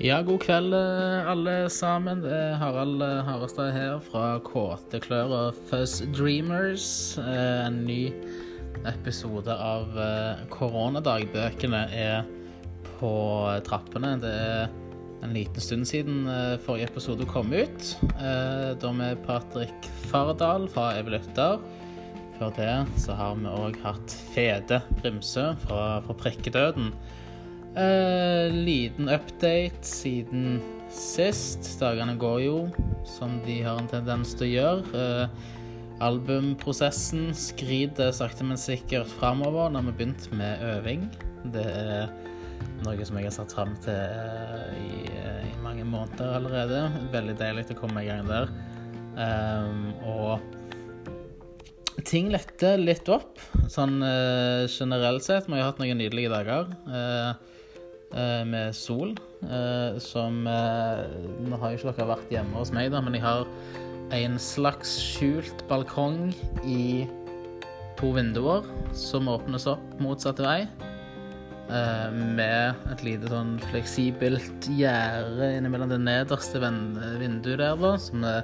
Ja, god kveld eh, alle sammen. Det er Harald eh, Harestad her fra Kåte klør og Fuzz Dreamers. Eh, En ny episode av Koronadagbøkene er på trappene. Det er en liten stund siden forrige episode kom ut. Da med Patrick Fardal fra Evolutter. Før det så har vi òg hatt Fede Brimsø fra, fra Prikkedøden. Eh, liten update siden sist. Dagene går jo som de har en tendens til å gjøre. Eh, albumprosessen skrider sakte, men sikkert framover når vi begynte begynt med øving. Det er noe som jeg har satt fram til eh, i, eh, i mange måneder allerede. Veldig deilig å komme i gang der. Ehm, og ting letter litt opp, sånn eh, generelt sett. Vi har hatt noen nydelige dager eh, eh, med sol, eh, som eh, Nå har jo ikke dere vært hjemme hos meg, da, men jeg har en slags skjult balkong i to vinduer som åpnes opp motsatt vei. eh, med et lite sånn fleksibelt gjerde innimellom det nederste vinduet der, da, som eh,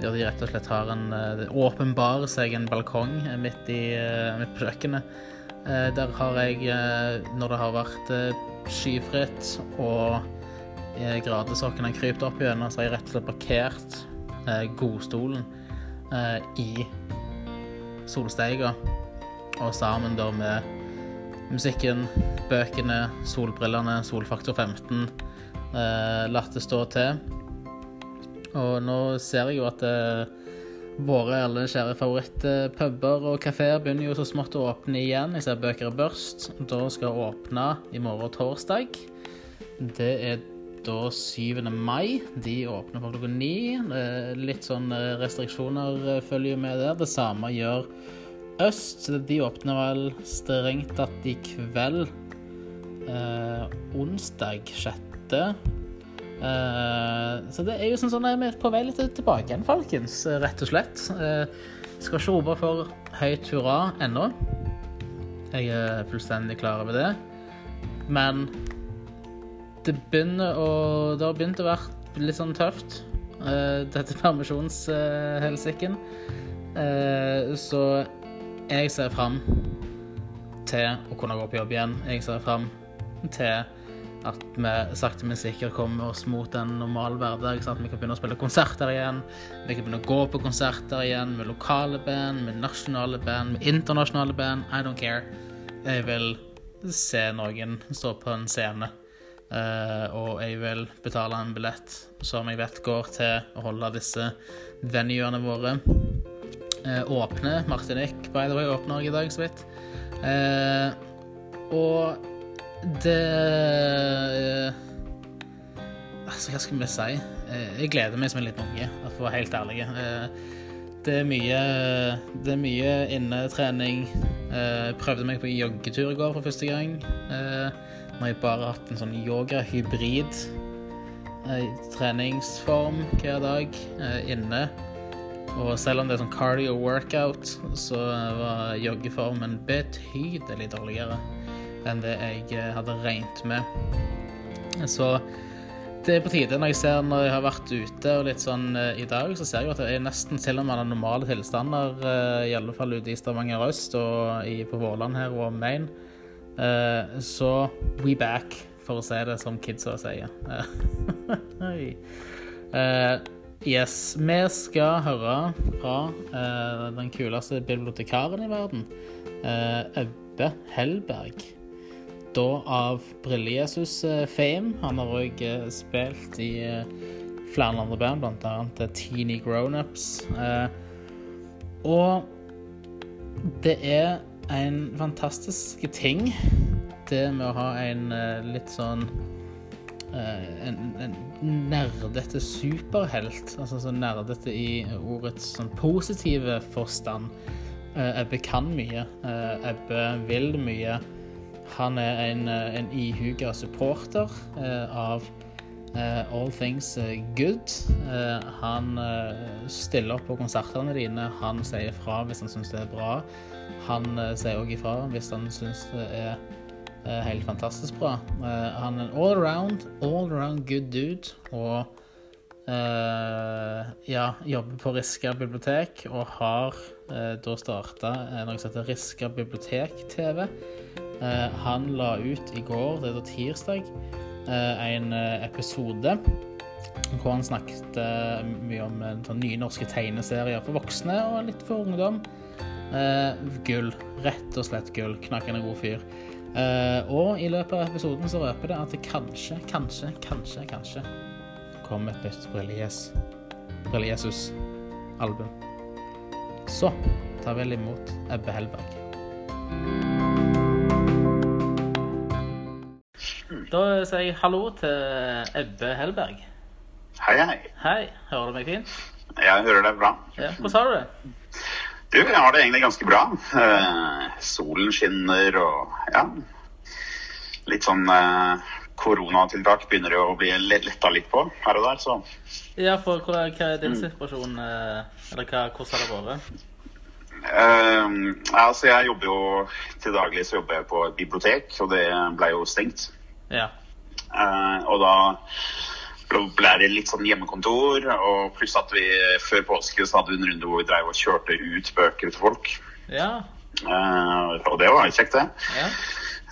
gjør de rett og slett har en eh, åpenbarer seg en balkong eh, midt, i, eh, midt på kjøkkenet. Eh, Der har jeg, eh, når det har vært eh, skyfritt og gradesokken har krypt opp gjennom, så har jeg rett og slett parkert godstolen i solsteiga. Og sammen da med musikken, bøkene, solbrillene, solfaktor 15, eh, latt det stå til. Og nå ser jeg jo at våre alle kjære favorittpuber og kafeer begynner jo så smått å åpne igjen. Jeg ser Bøker og Børst. Da skal åpne i morgen torsdag. Det er da 7. mai. De åpner for klokka ni. Eh, Litt sånn eh, restriksjoner eh, følger med der. Det samme gjør Øst. De åpner vel strengt tatt i kveld. Eh, onsdag 6. Eh, så det er jo sånn at vi er på vei litt tilbake igjen, folkens. Rett og slett. Uh, skal ikke rope for høyt hurra ennå. Jeg er fullstendig klar over det. Men det begynner å Det har begynt å være litt sånn tøft, uh, dette permisjonshelsiken. Så jeg ser fram til å kunne gå på jobb igjen. Jeg ser fram til at vi sakte, men sikkert kommer oss mot en normal hverdag. Sant? at vi kan begynne å spille konserter igjen. Vi kan begynne å gå på konserter igjen med lokale band, med nasjonale band, med internasjonale band. I don't care. Jeg vil se noen stå på en scene. Uh, og jeg vil betale en billett som jeg vet går til å holde disse venuene våre uh, åpne. Martinique, by the way, åpner i dag, så vidt. Uh, og det eh, Altså, hva skal vi si? Eh, jeg gleder meg som en liten unge, for å være helt ærlig. Eh, det er mye, det er mye innetrening. Prøvde meg på joggetur i går for første gang. Nå har jeg bare hatt en sånn yoga-hybrid treningsform hver dag inne. Og selv om det er sånn cardio workout, så var joggeformen betydelig dårligere enn det jeg eh, hadde regnet med. Så det er på tide. Når jeg ser når jeg har vært ute og litt sånn eh, i dag, så ser jeg jo at det er nesten til og med normale tilstander, eh, i alle fall ute i Stavanger øst og i, på Vårland her og Maine. Eh, så we back, for å si det som kidsa sier. Yes, vi skal høre fra den kuleste bibliotekaren i verden, Ebbe Hellberg. Da av Brille-Jesus-fame. Han har òg spilt i eh, flere andre band, annet eh, Teeny Grownups. Eh, og det er en fantastisk ting, det med å ha en eh, litt sånn eh, en, en nerdete superhelt. Altså så nerdete i ordets sånn positive forstand. Eh, Ebbe kan mye. Eh, Ebbe vil mye. Han er en, eh, en ihuga supporter eh, av eh, All Things Good. Han stiller opp på konsertene dine. Han sier fra hvis han syns det er bra. Han sier òg ifra hvis han syns det er helt fantastisk bra. Han er en all around, all around good dude. Og ja, jobber på Riska bibliotek og har da starta noe som heter Riska bibliotek-TV. Eh, han la ut i går, det er da tirsdag, eh, en eh, episode hvor han snakket mye om sånn nye norske tegneserier for voksne og litt for ungdom. Gull. Rett og slett gull. Knakkende god fyr. Og i løpet av episoden så røper det at det kanskje, kanskje, kanskje, kanskje kommer et nytt Brille Jesus- Brille Jesus-album. Så ta vel imot Ebbe Hellberg. Da sier jeg hallo til Ebbe Hellberg. Hei, hei. Hei, hører du meg fint? Jeg hører deg bra. Ja, Hvordan har du det? Du, jeg har det egentlig ganske bra. Uh, solen skinner og ja. Litt sånn uh, koronatiltak begynner jo å bli le- letta litt på her og der, så Ja, for hva, hva er din situasjon? Uh, Eller hva, hvordan har det vært? Uh, Altså, jeg jobber jo til daglig så jobber jeg på et bibliotek, og det ble jo stengt. Ja. Eh, og da ble det litt sånn hjemmekontor, og pluss at vi før påske så hadde vi en runde hvor vi drev og kjørte ut bøker til folk. Ja. Eh, og det var kjekt, det. ja.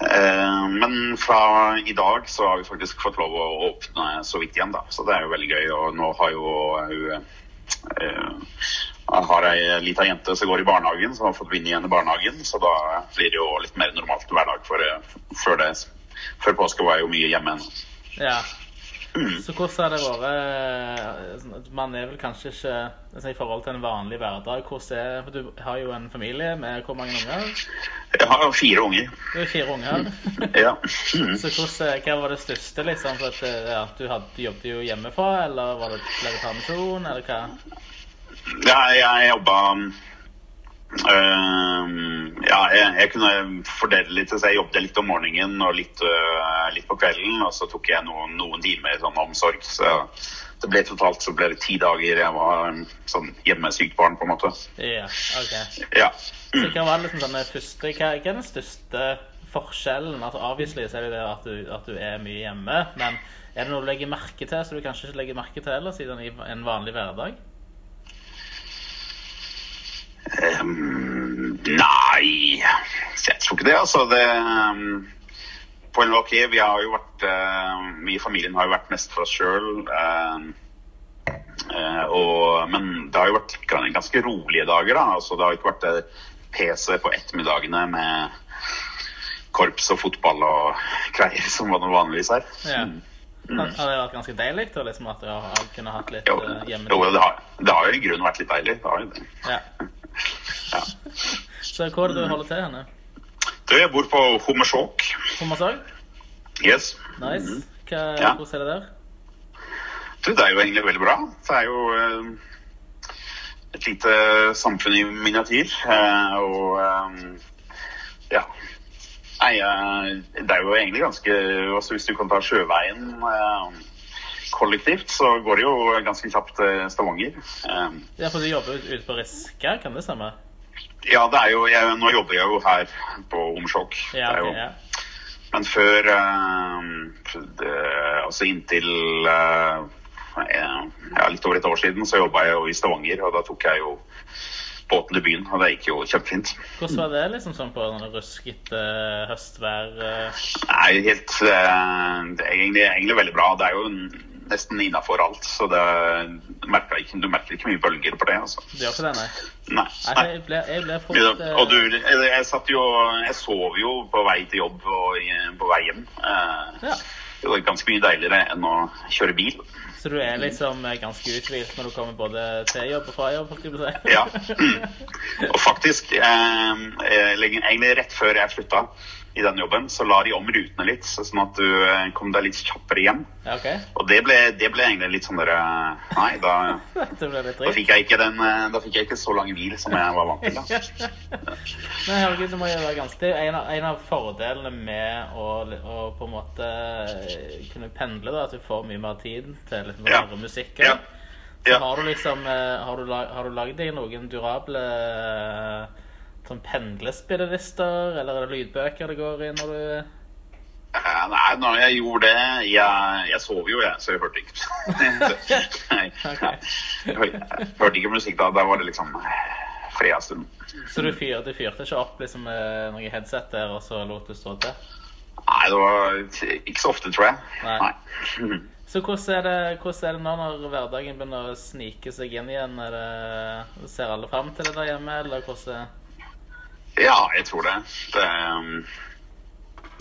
Eh, Men fra i dag så har vi faktisk fått lov å åpne så vidt igjen, da. Så det er jo veldig gøy. Og nå har jo hun eh, jeg har ei lita jente som går i barnehagen, som har fått vinne igjen i barnehagen. Så da blir det jo litt mer normalt hverdag. For eh, før, det, før påske var jeg jo mye hjemme ennå. ja. Så hvordan har det vært eh, Man er vel kanskje ikke altså I forhold til en vanlig hverdag hvordan er, For du har jo en familie med hvor mange unger? Jeg har fire unger. Du har fire unger. Ja. Så hvordan, hva var det største, liksom? For at eh, ja, du, hadde, jobbet jo hjemmefra, eller var det ble det permisjon, eller hva? Ja, jeg jobba ja, jeg, jeg kunne fordele litt. Så jeg jobbet litt om morgenen og litt, øh, litt på kvelden. Og så tok jeg noen, noen timer sånn omsorg. Så det ble totalt så ble det ti dager jeg var en sånn hjemmesykt barn, på en måte. Ja, ok. Ja. Så hva var liksom den første, hva, hva er den største forskjellen? Altså Obviously så er det det at du, at du er mye hjemme, men er det noe du legger merke til som du kanskje ikke legger merke til ellers i i en vanlig hverdag? Ehm, nei, jeg tror ikke det. Altså, det um, på en ok, vi har jo vært uh, Vi i familien har jo vært mest for oss sjøl. men det har jo vært ganske rolige dager. da, altså Det har ikke vært eh, PC på ettermiddagene med korps og fotball og greier som var noe vanligvis her. Ja. Mm. Har har det vært ganske deilig da, liksom, at du har, kunnet hatt litt uh, hjemme? jo det, har, det har jo i grunnen vært litt deilig. Det har jo det. Ja. Ja. Så hvor er det du holder til henne? Du, jeg bor på Hommersåk. Hommersåk? Yes. Nice. Hva, Mm. Ja. Hvordan er det der? Du, det er jo egentlig veldig bra. Det er jo eh, et lite samfunn i miniatyr. eh, og eh, ja. Nei, eh, det er jo egentlig ganske altså Hvis du kan ta sjøveien eh, kollektivt, så går det jo ganske kjapt til Stavanger. Eh, Ja, for du jobber ut- ute på Riska, kan det stemme? ja, det er jo jeg, Nå jobber jeg jo her på Omsjok. Ja, jo- ja. Men før eh, det, Altså inntil eh, ja, litt over et år siden så jobba jeg jo i Stavanger, og da tok jeg jo båten til byen, og det gikk jo kjempefint. Hvordan var det liksom sånn på sånn ruskete høstvær? eh? Nei, helt eh, Det er egentlig, egentlig veldig bra. Det er jo nesten innafor alt, så det merker ikke, du merker ikke mye bølger på det. altså. Det gjør ikke det, nei? Nei. Nei, jeg ble, jeg ble fort eh, Og du, jeg, jeg satt jo Jeg sov jo på vei til jobb og på vei hjem. Eh, Ja. Det var ganske mye deiligere enn å kjøre bil. Så du er liksom eh, ganske uthvilt når du kommer både til jobb og fra jobb? si. Ja. Og faktisk, eh, egentlig rett før jeg slutta i den jobben, så la de om rutene litt, sånn at du eh, kom deg litt kjappere hjem. Okay. Og det ble, det ble egentlig litt sånn der eh, Nei, da, da, fikk jeg ikke den, eh, da fikk jeg ikke så lang hvil som jeg var vant til. Da. Men herregud, det må jo være ganske en av, en av fordelene med å, å på en måte kunne pendle, da, at du får mye mer tid til litt mer Ja. musikk. Ja. Så Ja. har du liksom Har du, lag, har du lagd deg noen durable sånn pendlespillelister, eller er det lydbøker det går i når du Nei, når jeg gjorde det Jeg, jeg sov jo, jeg, så jeg hørte ikke Nei, okay. jeg jeg hørte ikke musikk da. Da var det liksom fredagsstund. Så du, fyrte, fyrte ikke opp liksom, med noen headset der, og så lot du stå til? Nei, det var ikke så ofte, tror jeg. Nei. Nei. Så hvordan er, det, hvordan er det nå når hverdagen begynner å snike seg inn igjen? Er det, ser alle fram til det der hjemme, eller hvordan Ja, jeg tror det. det um,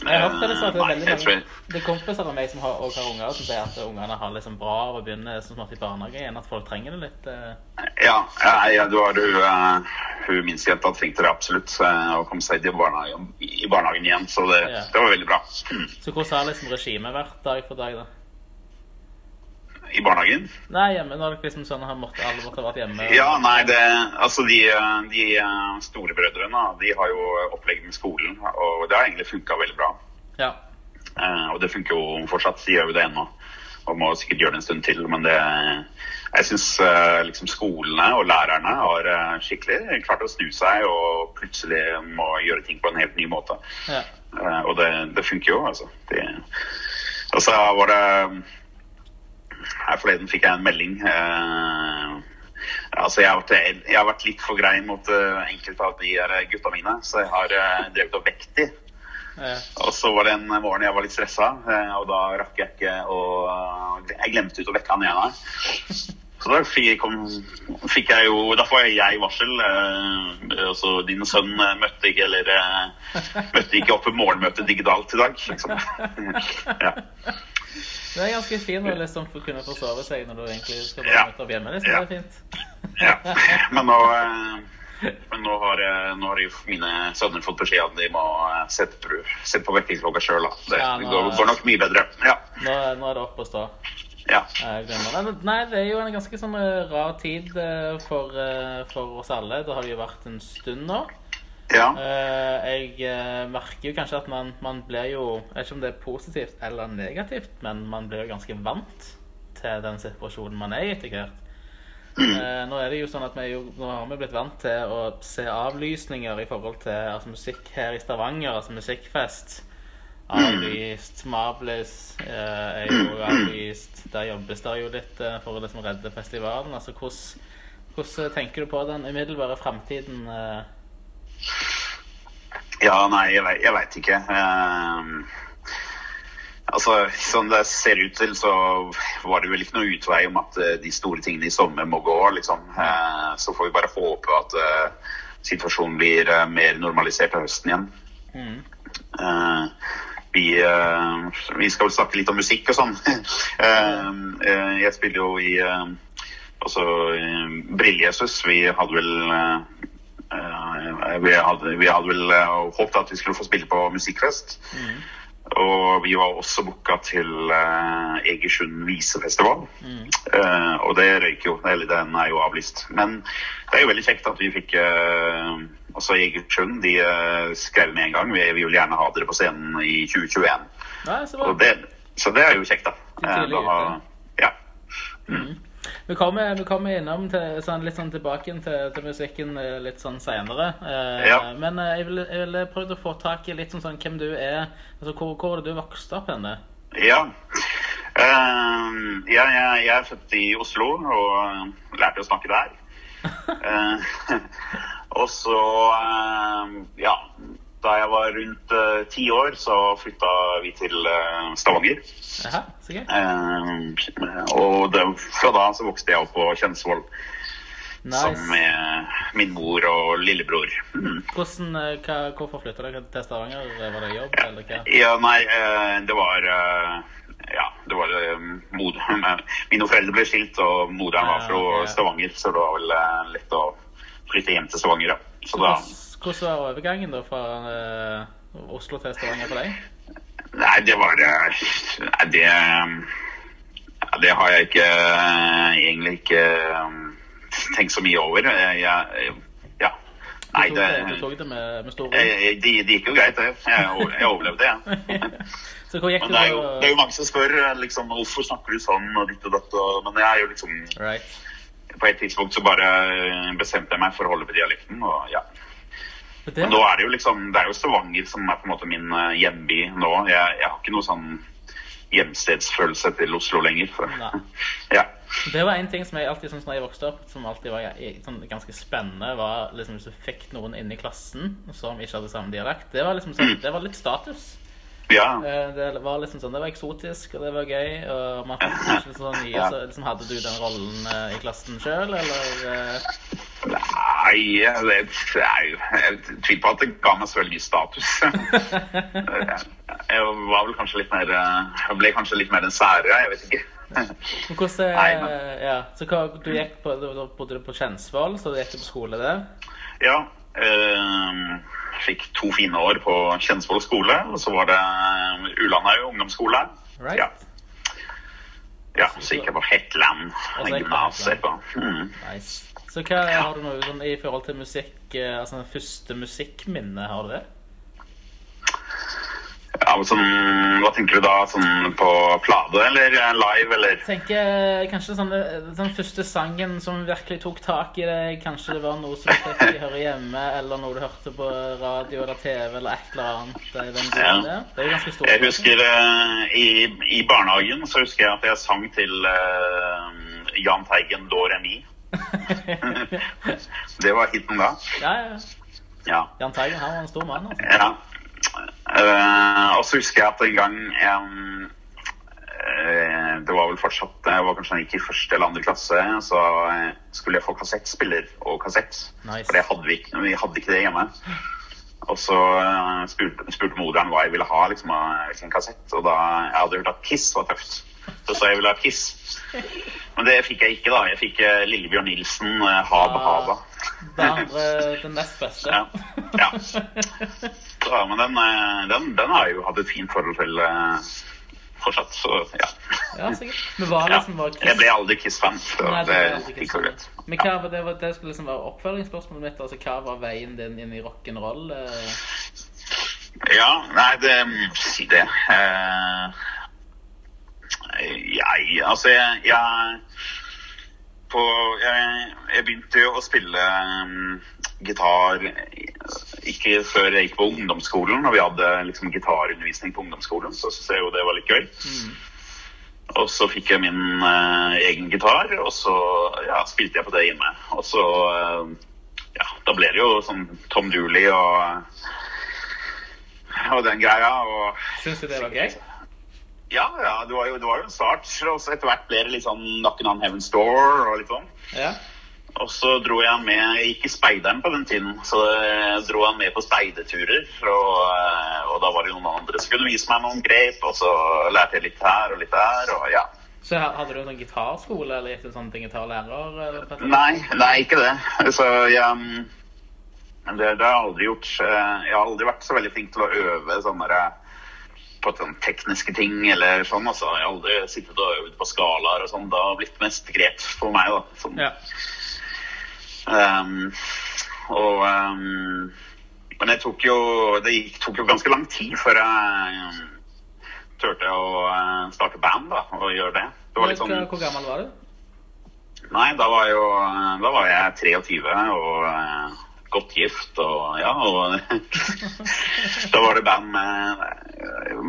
Jeg har hørt det, at det er Nei, veldig mange Det er kompiser av meg som har, har unger, som sier at ungene har liksom bra av å begynne som smart i barnehage igjen, at folk trenger det litt. Uh... Ja, ja, det var hun, uh, hun minste jenta trengte det absolutt. uh, å komme seg til barnehagen, i barnehagen igjen, så det, Ja. det var veldig bra. Så hvordan har liksom regimet vært dag for dag, da? I barnehagen? Nei, hjemme når dere liksom sånn har måttet, alle måtte ha vært hjemme? og- Ja, nei, det Altså, de, de storebrødrene store brødrene, de har jo opplegg med skolen, og det har egentlig funka veldig bra. Ja. Eh, og det funker jo fortsatt. De gjør jo det ennå. Og må sikkert gjøre det en stund til. Men det Jeg syns liksom skolene og lærerne har eh, skikkelig klart å snu seg og plutselig må gjøre ting på en helt ny måte. ja. Eh, og det, det funker jo, altså. Det, og så var det Her forleden fikk jeg en melding. Uh, altså jeg har, vært, jeg har vært litt for grei mot uh, enkelte av de her gutta mine, så jeg har uh, drevet og vekt de. ja. Og så var det en morgen jeg var litt stressa, og da rakk jeg ikke å Jeg glemte ut å vekke han ene. Så da fikk, kom, fikk jeg jo Da får jeg varsel. Eh, altså din sønn møtte ikke eller eh, møtte ikke opp på morgenmøtet digitalt i dag. Liksom. ja. Det er ganske fint å liksom kunne forsove seg når du egentlig skal bare Ja. møte opp hjemme. Liksom. Ja. Det er fint. ja. Men nå eh, men nå har, eh, nå har mine sønner fått beskjed om at de må eh, sette, på- sette på vekkerklokka sjøl. Det, Ja, nå- går, går nok mye bedre. Ja. Nå, nå er det opp og stå. ja. Nei, det er jo en ganske sånn rar tid for, for oss alle. Det har jo vært en stund nå. Ja. Eh, Jeg eh, merker jo kanskje at man, man blir jo Jeg vet ikke om det er positivt eller negativt, men man blir jo ganske vant til den situasjonen man er i etter hvert. Mm. Nå er det jo sånn at vi jo, nå har vi blitt vant til å se avlysninger i forhold til altså, musikk her i Stavanger, altså musikkfest. Avlyst. Mablis eh, er jo avlyst. Der jobbes det jo litt eh, for å liksom redde festivalen. Altså, hvordan tenker du på den umiddelbare framtiden? eh, Ja, nei, jeg, veit ikke. Eh, altså, Sånn det ser ut til, så var det vel ikke noe utvei om at eh, de store tingene i sommer må gå, liksom. Eh, så får vi bare håpe at eh, situasjonen blir eh, mer normalisert til høsten igjen. Mm. Eh, vi, eh, vi skal vel snakke litt om musikk og sånn. Eh, eh, jeg spiller jo i altså, Brille-Jesus. Vi hadde vel vi, hadde, vi hadde vel eh, håpet at vi skulle få spille på musikkfest. Mm. Og vi var også booka til uh, Egersund visefestival. Mm. Eh, og det røyk jo. Eller den er jo avlyst. Men det er jo veldig kjekt at vi fikk også Egersund. De skrev med en gang. Vi, vi vil gjerne ha dere på scenen i 2021. Nei, så det, så det er jo kjekt, da. Eh, da ja. Vi kommer, vi kommer innom til, sånn, litt sånn tilbake til, til musikken eh, litt sånn senere. Eh, Ja. Men eh, jeg ville vil prøvd å få tak i litt sånn, sånn hvem du er. Altså, hvor, hvor er det du vokste opp henne? Ja. Eh, ja, jeg, jeg er født i Oslo og lærte å snakke der. uh, og så, uh, ja Da jeg var rundt ti ti år, så flytta vi til uh, Stavanger. Jaha, så. Eh, og det, fra da så vokste jeg opp på Kjensvoll sammen med min mor og lillebror. Mm. Hvordan, eh, hva, hvorfor flytta dere til Stavanger? Var det jobb, eller hva? Ja, nei, eh, det var eh, Ja, det var eh, mod, Mine foreldre ble skilt, og moderen var fra ok. Stavanger, så det var vel eh, lett å flytte hjem til Stavanger, ja. Så da Hvordan, var overgangen da fra uh, Oslo til Stavanger for deg? Nei, det var eh, Nei, det Det har jeg ikke eh, egentlig ikke eh, tenkt så mye over. Jeg, Jeg, ja. Nei, Du tok det det, du tok det med, med stor ro? Eh, Det de gikk jo greit, det. Jeg, jeg overlevde, jeg. så hvor gikk Men det er, jo, det er jo mange som spør eh, liksom, hvorfor snakker du sånn og ditt og datt. Men jeg er jo liksom Right. På et tidspunkt så bare eh, bestemte jeg meg for å holde på dialekten, og ja. For da Nå er det jo liksom Det er jo Stavanger som er på en måte min eh, hjemby nå. Jeg, jeg har ikke noe sånn hjemstedsfølelse til Oslo lenger. Ja. det var en ting som jeg alltid syntes når jeg vokste opp, som alltid var sånn, ganske spennende, var liksom hvis du fikk noen inn i klassen som ikke hadde samme dialekt. Det var liksom sånn, det var litt status. ja. Eh, Det var liksom sånn, det var eksotisk, og det var gøy, og man fikk ikke sånn nye, så liksom hadde du den rollen eh, i klassen selv, eller? Eh, Nei, det er jo Jeg tviler på at det ga meg så veldig mye status. jeg var vel kanskje litt mer eh, Jeg ble kanskje litt mer den sære, jeg vet ikke. Hvordan, eh, Nei, men- ja, så hva, du gikk på, da bodde du på Kjensvoll, så du gikk på skole der? Ja. Øh, fikk to fine år på Kjensvoll skole, og så var det eh, Ulandhaug ungdomsskole. Right? Ja. ja, så gikk jeg på Hetland Og så gikk gymnas etterpå. Mm. Nice. Så hva har du noe sånn i forhold til musikk, eh, altså det første musikkminnet, har du det? Ja, men sånn, hva tenker du da? Sånn på plate eller eh, live, eller? Jeg tenker eh, kanskje sånn, den første sangen som virkelig tok tak i deg, kanskje det var noe som du fikk høre hjemme, eller noe du hørte på radio eller TV, eller et eller annet. Den Ja. det. det er jo ganske stort. Jeg husker uh, i, i barnehagen så husker jeg at jeg sang til uh, Jahn Teigen Do Re Mi. Det var hiten da. ja, ja. Ja. Jan Teigen, han var en stor mann, altså. ja. Uh, og så husker jeg at en gang um, uh, Det var vel fortsatt Jeg var kanskje gikk i første eller andre klasse, så eh, skulle jeg få kassettspiller og kassett. Nice. For det hadde vi ikke. Vi hadde ikke det hjemme. Og så uh, spurte, spurte moderen hva jeg ville ha, liksom, hvilken kassett. Og da jeg hadde hørt at Kiss var tøft. Så sa jeg ville ha Kiss. Men det fikk jeg ikke, da. Jeg fikk eh, Lillebjørn Nilsen, eh, Haba Ah. Haba. Det andre, den nest beste. Ja. ja. Så, men den, eh, den, den har jeg jo hatt et fint forhold til fortsatt, så ja. Ja, sikkert. Men var liksom var Jeg ble aldri Kiss-fan, så Nei, det var gikk jo greit. Men hva var det, det skulle liksom være oppfølgingsspørsmålet mitt. Altså, hva var veien din inn i rock'n'roll? Ja, nei, det Si det. Eh, Altså, jeg, jeg på, jeg, jeg begynte jo å spille um, gitar ikke før jeg gikk på ungdomsskolen. Og vi hadde liksom gitarundervisning på ungdomsskolen, så syntes jeg jo det var litt gøy. Og så fikk jeg min uh, egen gitar, og så ja, spilte jeg på det hjemme. Og så uh, ja, da ble det jo sånn Tom Dooley og, og den greia. Og Syns du det var gøy? Ja, ja det, var jo, det var jo en start. Og så etter hvert ble det litt sånn Nakken on Heaven's Door og litt sånn. Ja. Og så dro jeg med Jeg gikk i speideren på den tiden, så dro han med på speideturer. Og, eh, og da var det noen andre som kunne vise meg noen grep, og så lærte jeg litt her og litt der, og ja. Så hadde du noen sånn gitarskole, eller gikk du sånn til gitarlærer? Nei, nei, ikke det. Så jeg mm, det, det har jeg aldri gjort. Eh, Jeg har aldri vært så veldig flink til å øve sånne der, på sånne tekniske ting eller sånn. Altså. Jeg har aldri sittet og øvd på skalaer og sånn. Det har blitt mest grep for meg, da. Sånn. Ja. Um, og um, Men det tok jo Det gikk, tok jo ganske lang tid før jeg um, turte å uh, starte band da, og gjøre det. Det Hvor, sånn gammel var du? Nei, da var, jo, da var jeg 23 og uh, godt gift og ja, og da var det band med,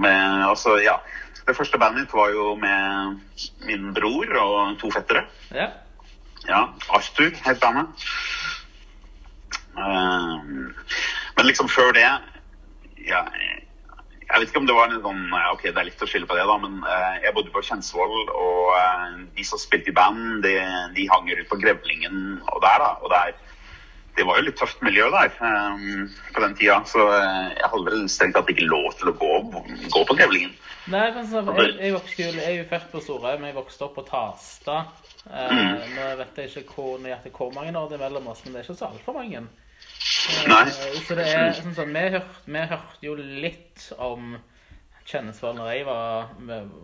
med Altså, ja. Det første bandet mitt var jo med min bror og to fettere. Ja. Ja, Arthur het bandet. Um, men liksom før det ja, Jeg vet ikke om det var en sånn Ok, det er litt å skylde på det, da, men uh, jeg bodde på Kjensvoll, og uh, de som spilte i band, de, de hang rundt på Grevlingen og der, da. Og der, det var jo litt tøft miljø der um, på den tida, så eh, jeg hadde vel strengt tatt ikke lov til å gå, gå på Grevlingen. Nei, men så, jeg, jeg, vokste jo, jeg er jo født på Storhaug, men jeg vokste opp på Tasta. Eh, Mm. Nå vet jeg ikke hvor, nøyaktig hvor mange år det er mellom oss, men det er ikke så altfor mange. Eh, Nei. Så det er sånn sånn, vi, hørte, vi hørte jo litt om Kjennesvoll når jeg var,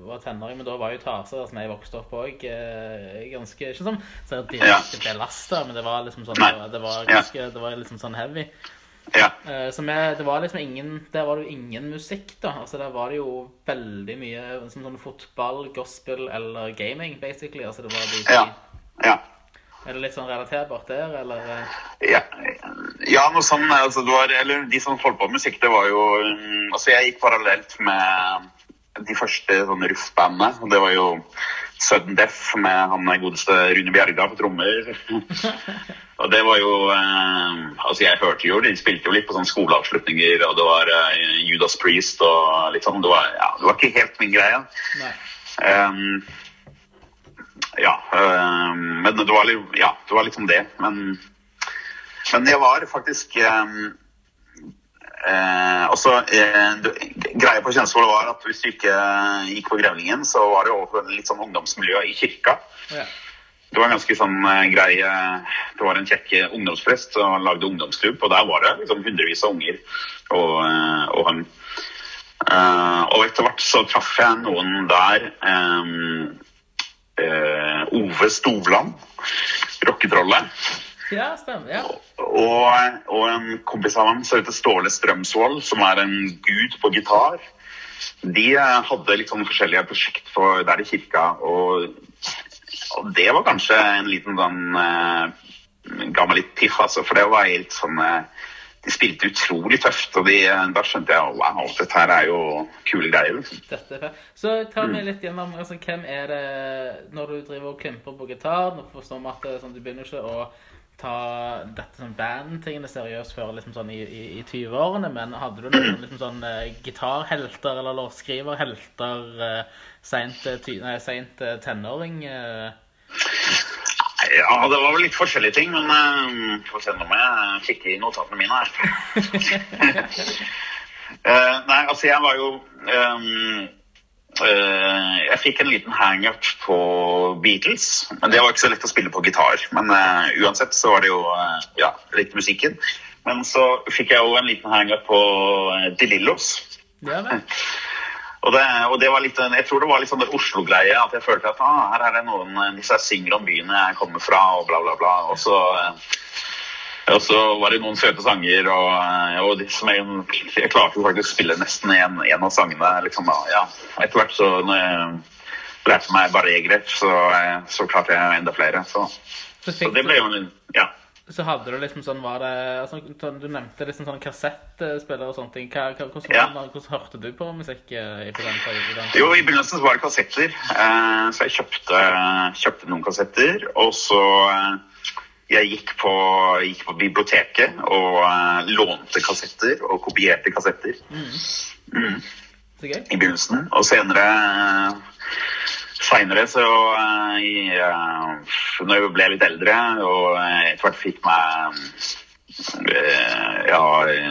var tenåring, men da var jo Tasa, som jeg vokste opp òg, ganske Ikke sånn så direkte belasta, men det var liksom sånn, det var, Ja. ganske, det var liksom sånn heavy. Ja. Eh, Så med, det var liksom ingen Der var det jo ingen musikk, da. Altså Der var det jo veldig mye som sånn fotball, gospel eller gaming, basically. Altså det var de Ja. ja. Er det litt sånn relaterbart der, eller? eh? Ja, ja noe sånn altså, det var, eller De som holdt på med musikk, det var jo mm, Altså, jeg gikk parallelt med de første sånn ruff-bandene. Det var jo Sudden Death med han godeste Rune Bjerga på trommer. og det var jo eh, Altså, jeg hørte jo De spilte jo litt på sånne skoleavslutninger, og det var eh, Judas Priest og litt sånn. Det var, ja, det var ikke helt min greie. Nei. Ehm, ja, Øh, men det var, ja, det var liksom det. Men, men jeg var faktisk øh, eh, også, eh, Greia på Kjensvoll var at hvis du ikke gikk på Grevlingen, så var det overfor litt sånn ungdomsmiljø i kirka. Ja. Det var en ganske sånn grei Det var en kjekk ungdomsprest som lagde ungdomsklubb, og der var det liksom hundrevis av unger og, og han. Eh, og etter hvert så traff jeg noen der eh, Ove Stovland, rocketrollet. ja, stemmer. Ja. Og, og en kompis av ham som heter Ståle Strømsvold, som er en gud på gitar. De eh, hadde litt sånn forskjellige prosjekt for der i kirka, og, og det var kanskje en liten sånn eh, Ga meg litt piff, altså, for det var helt sånn eh, De spilte utrolig tøft, og de, da skjønte jeg wow, dette her er jo kule greier. liksom. Dette er. Så ta meg litt gjennom altså, hvem er det Når du driver og klimper på gitar Nå forstår vi at sånn, du begynner ikke å ta dette sånn bandtingene seriøst før liksom sånn i, i, i 20-årene, men hadde du noen liksom sånn eh, gitarhelter eller låtskriverhelter uh, seint eh, tenåring? eh? Ja, det var vel litt forskjellige ting, men uh, får se nå må jeg kikke i notatene mine her. uh, nei, altså jeg var jo um, uh, Jeg fikk en liten hangup på Beatles, men det var ikke så lett å spille på gitar. Men uh, uansett så var det jo uh, ja, litt musikken. Men så fikk jeg jo en liten hangup på uh, De Lillos. Det er vel. Og det, og det var litt, jeg tror det var litt sånn der Oslo-greie. At jeg følte at ah, her er det noen disse synger om byen jeg kommer fra, og bla, bla, bla. Og så, eh, og så var det noen søte sanger, og, eh, og som jeg, jeg klarte jo faktisk å spille nesten en, en av sangene. liksom ja. Etter hvert så når jeg lærte meg bare E-grep, så, eh, så klarte jeg enda flere. Så, så det ble jo en ja. Så hadde du liksom sånn Var det altså, sånn- Du nevnte liksom sånn kassettspiller og sånne ting. Hva, hvordan, Ja. hvordan hørte du på musikk eh, i på den perioden? Jo, i begynnelsen så var det kassetter. Eh, så jeg kjøpte, kjøpte noen kassetter. Og så eh, jeg gikk på, gikk på biblioteket og lånte kassetter og kopierte kassetter mm, Så gøy. i begynnelsen. Og senere Seinere så eh, i, eh, Når jeg ble litt eldre og etter hvert fikk meg eh, ja,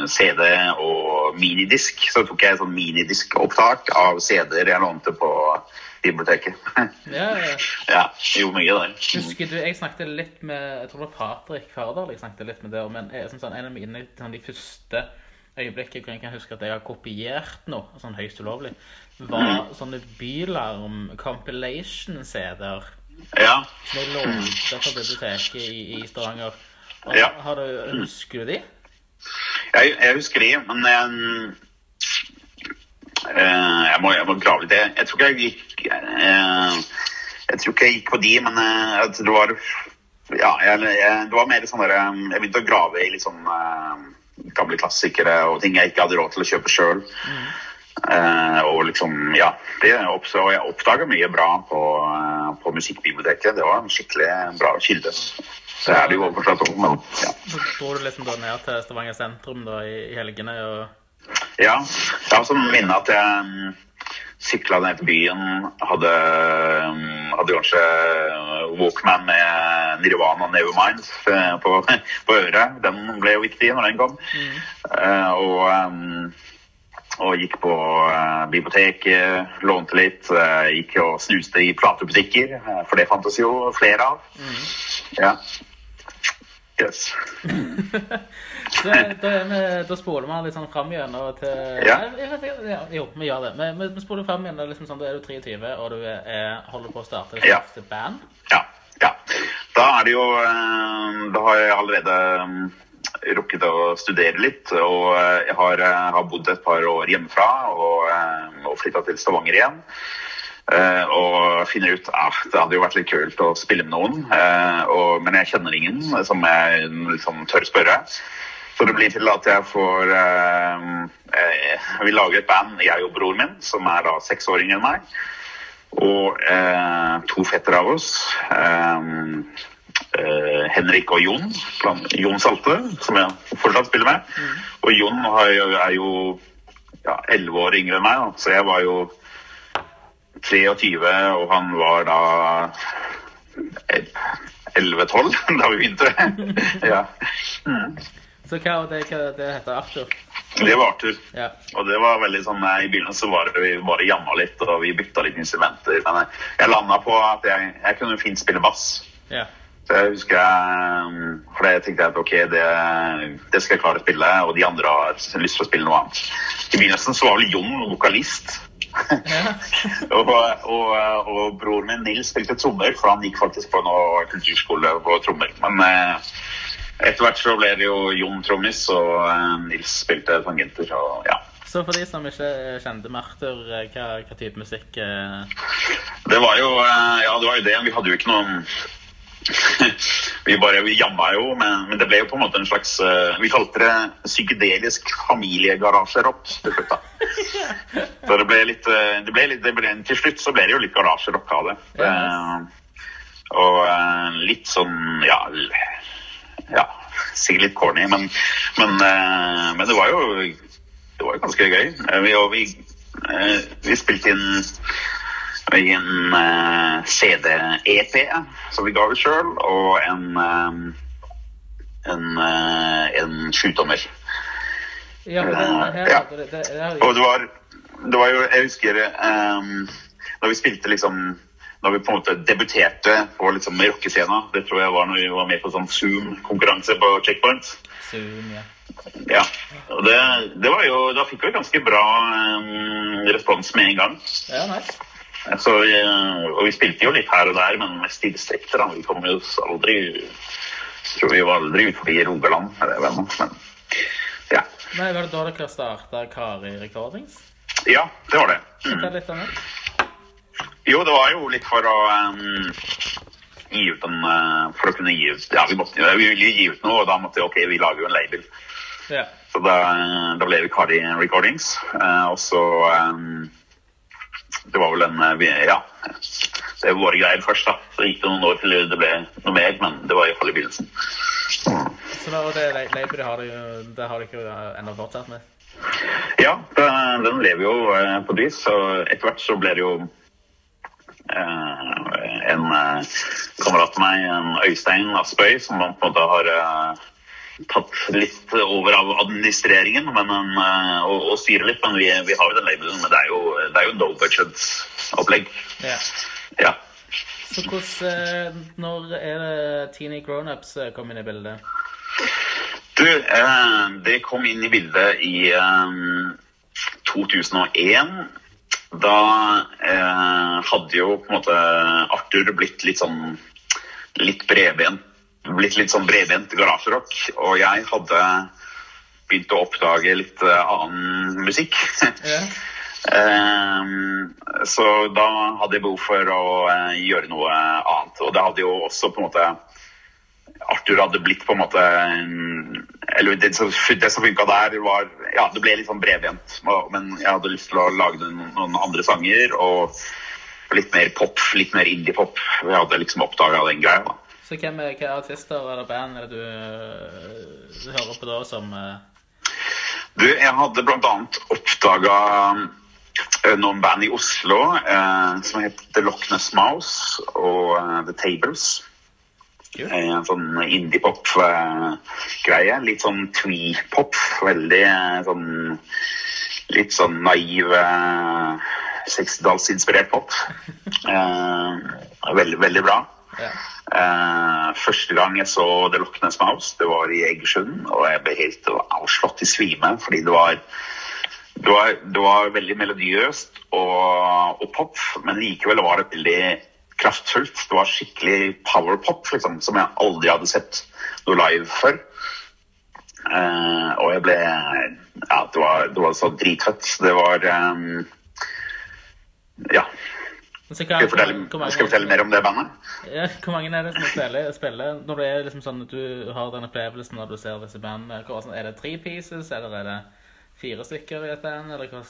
CD og minidisk, så tok jeg sånn minidiskopptak av CD-er jeg lånte på biblioteket. Ja, ja. ja, gjorde mye der. Husker du, Jeg snakket litt med jeg tror det var Patrick Fardal. jeg snakket litt med det, men jeg, som sånn, En av mine sånn, de første øyeblikket hvor jeg kan huske at jeg har kopiert noe sånn høyst ulovlig, var sånne Bylarm compilation-CD-er Ja. som jeg lånte fra biblioteket i, i Stavanger. Ja. har du, husker du de? Jeg, jeg husker de, men jeg, eh, jeg, må, jeg må grave litt. Jeg, jeg tror ikke jeg gikk jeg, Jeg tror ikke jeg gikk på de, men jeg at det var ja, jeg, jeg, det var mer sånn der eh, Jeg begynte å grave i litt sånn uh, gamle klassikere og ting jeg ikke hadde råd til å kjøpe sjøl. Og liksom, ja det oppså, og Jeg oppdaga mye bra på, eh, på musikkbiblioteket. Det var en skikkelig bra kilde. Så er det jo fortsatt om, men ja. Dro du liksom da ned til Stavanger sentrum da i, helgene og Ja, jeg har sånn minne at jeg um, sykla ned til byen, hadde, um, hadde kanskje Walkman med Nirvana Nevermind eh, på, på øret. Den ble jo viktig når den kom. Eh, og, um, og gikk på eh, biblioteket, lånte litt, eh, gikk og snuste i platebutikker, eh, for det fantes jo flere av. Ja. Yes. Så da, vi, da spoler vi litt sånn fram igjen til Ja. Jeg ja, Jo, vi gjør det. Vi, vi, spoler fram igjen. Liksom sånn, da er du 23, og du er, holder på å starte et Ja. band. Ja, ja. Da er det jo Da har jeg allerede mm, rukket å studere litt. Og eh, jeg har, eh, har bodd et par år hjemmefra og, eh, og flytta til Stavanger igjen. Og finner ut at ah, det hadde jo vært litt kult å spille med noen, og, men jeg kjenner ingen som jeg liksom tør spørre. Så det blir til at jeg får eh, Vi lager et band, jeg og broren min, som er da seksåringen meg. Og eh, to fettere av oss. Eh, Henrik og Jon. Jon Salte, som jeg fortsatt spiller med. Og Jon jo- er jo ja, 11 år yngre enn meg, da. så jeg var jo 23, og han var da 11-12 da vi begynte. ja. Mm. Så hva var det, hva det heter Arthur? Det var Arthur. Ja. Og det var veldig sånn, eh, I begynnelsen var det vi bare jamma litt, og vi bytta litt instrumenter. Men jeg, jeg landa på at jeg, jeg kunne fint spille bass. ja. Så jeg husker jeg, For det tenkte jeg at ok, det, det skal jeg klare å spille, og de andre har lyst til å spille noe annet. I begynnelsen så var vel Jon vokalist. Ja. og, og, og broren min Nils spilte trommer, for han gikk faktisk på noe kulturskole på trommer. Men eh, etter hvert så ble det jo Jon trommis, og eh, Nils spilte tangenter. Og ja. Så for de som ikke kjente med Arthur, eh, hva, hva type musikk eh, Det var jo eh, Ja, det var jo det. Vi hadde jo ikke noen Vi bare vi jamma jo, men, men det ble jo på en måte en slags uh, Vi kalte det psykedelisk familiegarasjerock til slutt. da. Så det ble litt, eh, det ble litt det ble, Til slutt så ble det jo litt garasjerock av det. Yes. Uh, og uh, litt sånn Ja, ja sikkert litt corny, men, men, men det var jo det var jo ganske gøy. Vi, og vi, vi spilte inn i en uh, CD-EP som vi ga ut sjøl, og en, um, en, uh, en sjutommer. Ja, Ja. Og det var, det var jo Jeg husker um, da vi spilte liksom da vi på en måte debuterte på liksom rockescena. Det tror jeg var når vi var med på sånn Zoom-konkurranse på Checkpoint. Zoom, ja. Ja, og det, det var jo, Da fikk vi ganske bra um, respons med en gang. Ja, nice. Så, vi, og vi spilte jo litt her og der, men mest i distrikter. Vi kom jo aldri jeg tror vi var aldri ut forbi Rogaland. eller det var, Men ja. Nei, Var det da dere starta Kari Recordings? ja, det var det. Mm. Fortell litt om det. Jo, det var jo litt for å um, gi ut en uh, For å kunne gi ut Ja, vi, måtte, vi ville gi ut noe, og da måtte vi OK, vi lager jo en label. Ja. Så da, da ble vi Kari Recordings. Uh, og så um, Det var vel en eh, Ja. Det var våre greier først, da. Så gikk det noen år til det ble noe mer, men det var iallfall i begynnelsen. Så da, det løypet du det har dere ikke ennå fortsatt med? Ja, den, den lever jo eh, på et vis. Og etter hvert så ble det jo eh, en eh, kamerat av meg, en Øystein Aspøy, som på en måte har eh, tatt litt over av administreringen men en, eh, og, og styrer litt. Men vi, vi har jo den labelen. Men det er jo, det er jo no budget-opplegg. Ja. Ja. Så hvordan eh, Når er det Teeny Grownups eh, kom inn i bildet? Du, eh, det kom inn i bildet i eh, 2001. Da eh, hadde jo på en måte Arthur blitt litt sånn litt bredbent. Blitt litt sånn bredbent garasjerock. Og jeg hadde begynt å oppdage litt eh, annen musikk. Ja. Ehm, så da hadde jeg behov for å eh, gjøre noe annet. Og det hadde jo også på en måte Arthur hadde blitt på en måte Eller det, som- som funka der, var Ja, det ble litt sånn bredbent. Men jeg hadde lyst til å lage noen, noen andre sanger. Og litt mer pop, litt mer indie-pop. Jeg hadde liksom oppdaga den greia. da. Så hvem er, hvilke artister eller band er det du, eh, du hører på da som eh, Du, jeg hadde bl.a. oppdaga noen band i Oslo eh, som het The Loch Ness Mouse og uh, The Tables. Eh, En sånn indie-pop-greie. Litt sånn twee-pop. Veldig eh, sånn Litt sånn naiv eh, 60-tallsinspirert pop. Eh, veldig, veldig bra. Eh, første gang jeg så The Loch Ness Mouse, det var i Egersund, og jeg ble helt avslått i svime, fordi det var det var, det var veldig melodiøst og, og pop, men likevel var det veldig kraftfullt. Det var skikkelig powerpop, liksom, som jeg aldri hadde sett noe live før. Uh, og jeg ble Ja, det var, det var så dritfett. Det var um, Ja. Skal vi, fortelle, mange- skal vi fortelle mer om det bandet? Ja, hvor mange er det som spiller, spiller når det er liksom sånn at du har den opplevelsen når du ser disse bandene? Er det tre pieces, eller er det fire stykker i et band, eller hva?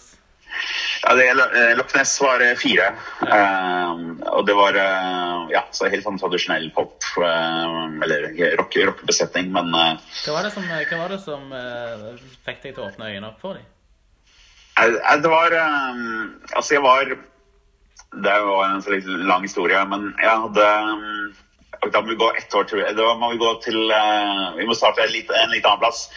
Ja, det, eh, Loch Ness var fire. fire. Um, og det var eh, ja, så helt sånn tradisjonell pop, eh, eller rock, rockebesetning, men eh, Hva var det som, hva var det som eh, fikk deg til å åpne øynene opp for dem? eh, eh, det var um, Altså, jeg var Det var en så lang historie, men jeg hadde eh, Da må vi gå ett år til Da må vi gå til uh, Vi må starte en litt, en litt annen plass.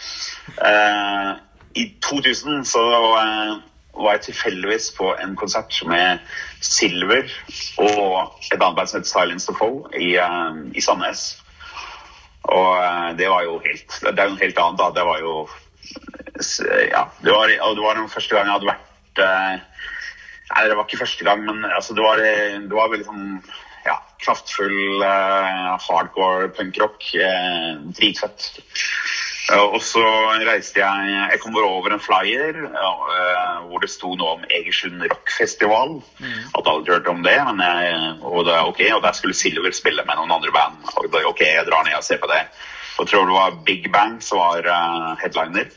Uh, I 2000 så uh, var jeg tilfeldigvis på en konsert med Silver og et annet band som het Silence to Foe i, eh, i Sandnes. Og eh, det var jo helt Det er jo noe helt annet, da. Det var jo Ja. Det var, det var den første gang jeg hadde vært eh, Nei, det var ikke første gang, men altså, det, var, det var veldig sånn ja, kraftfull uh, hardcore punkrock. Uh, dritfett. Uh, og så reiste jeg Jeg kom over en flyer hvor det sto noe om Egersund rockfestival. Hadde aldri hørt om det, men jeg, og, det, ok, og der skulle Silver spille med noen andre band. Og da, ok, jeg drar ned og ser på det. Og tror det var Big Bang som var headliner.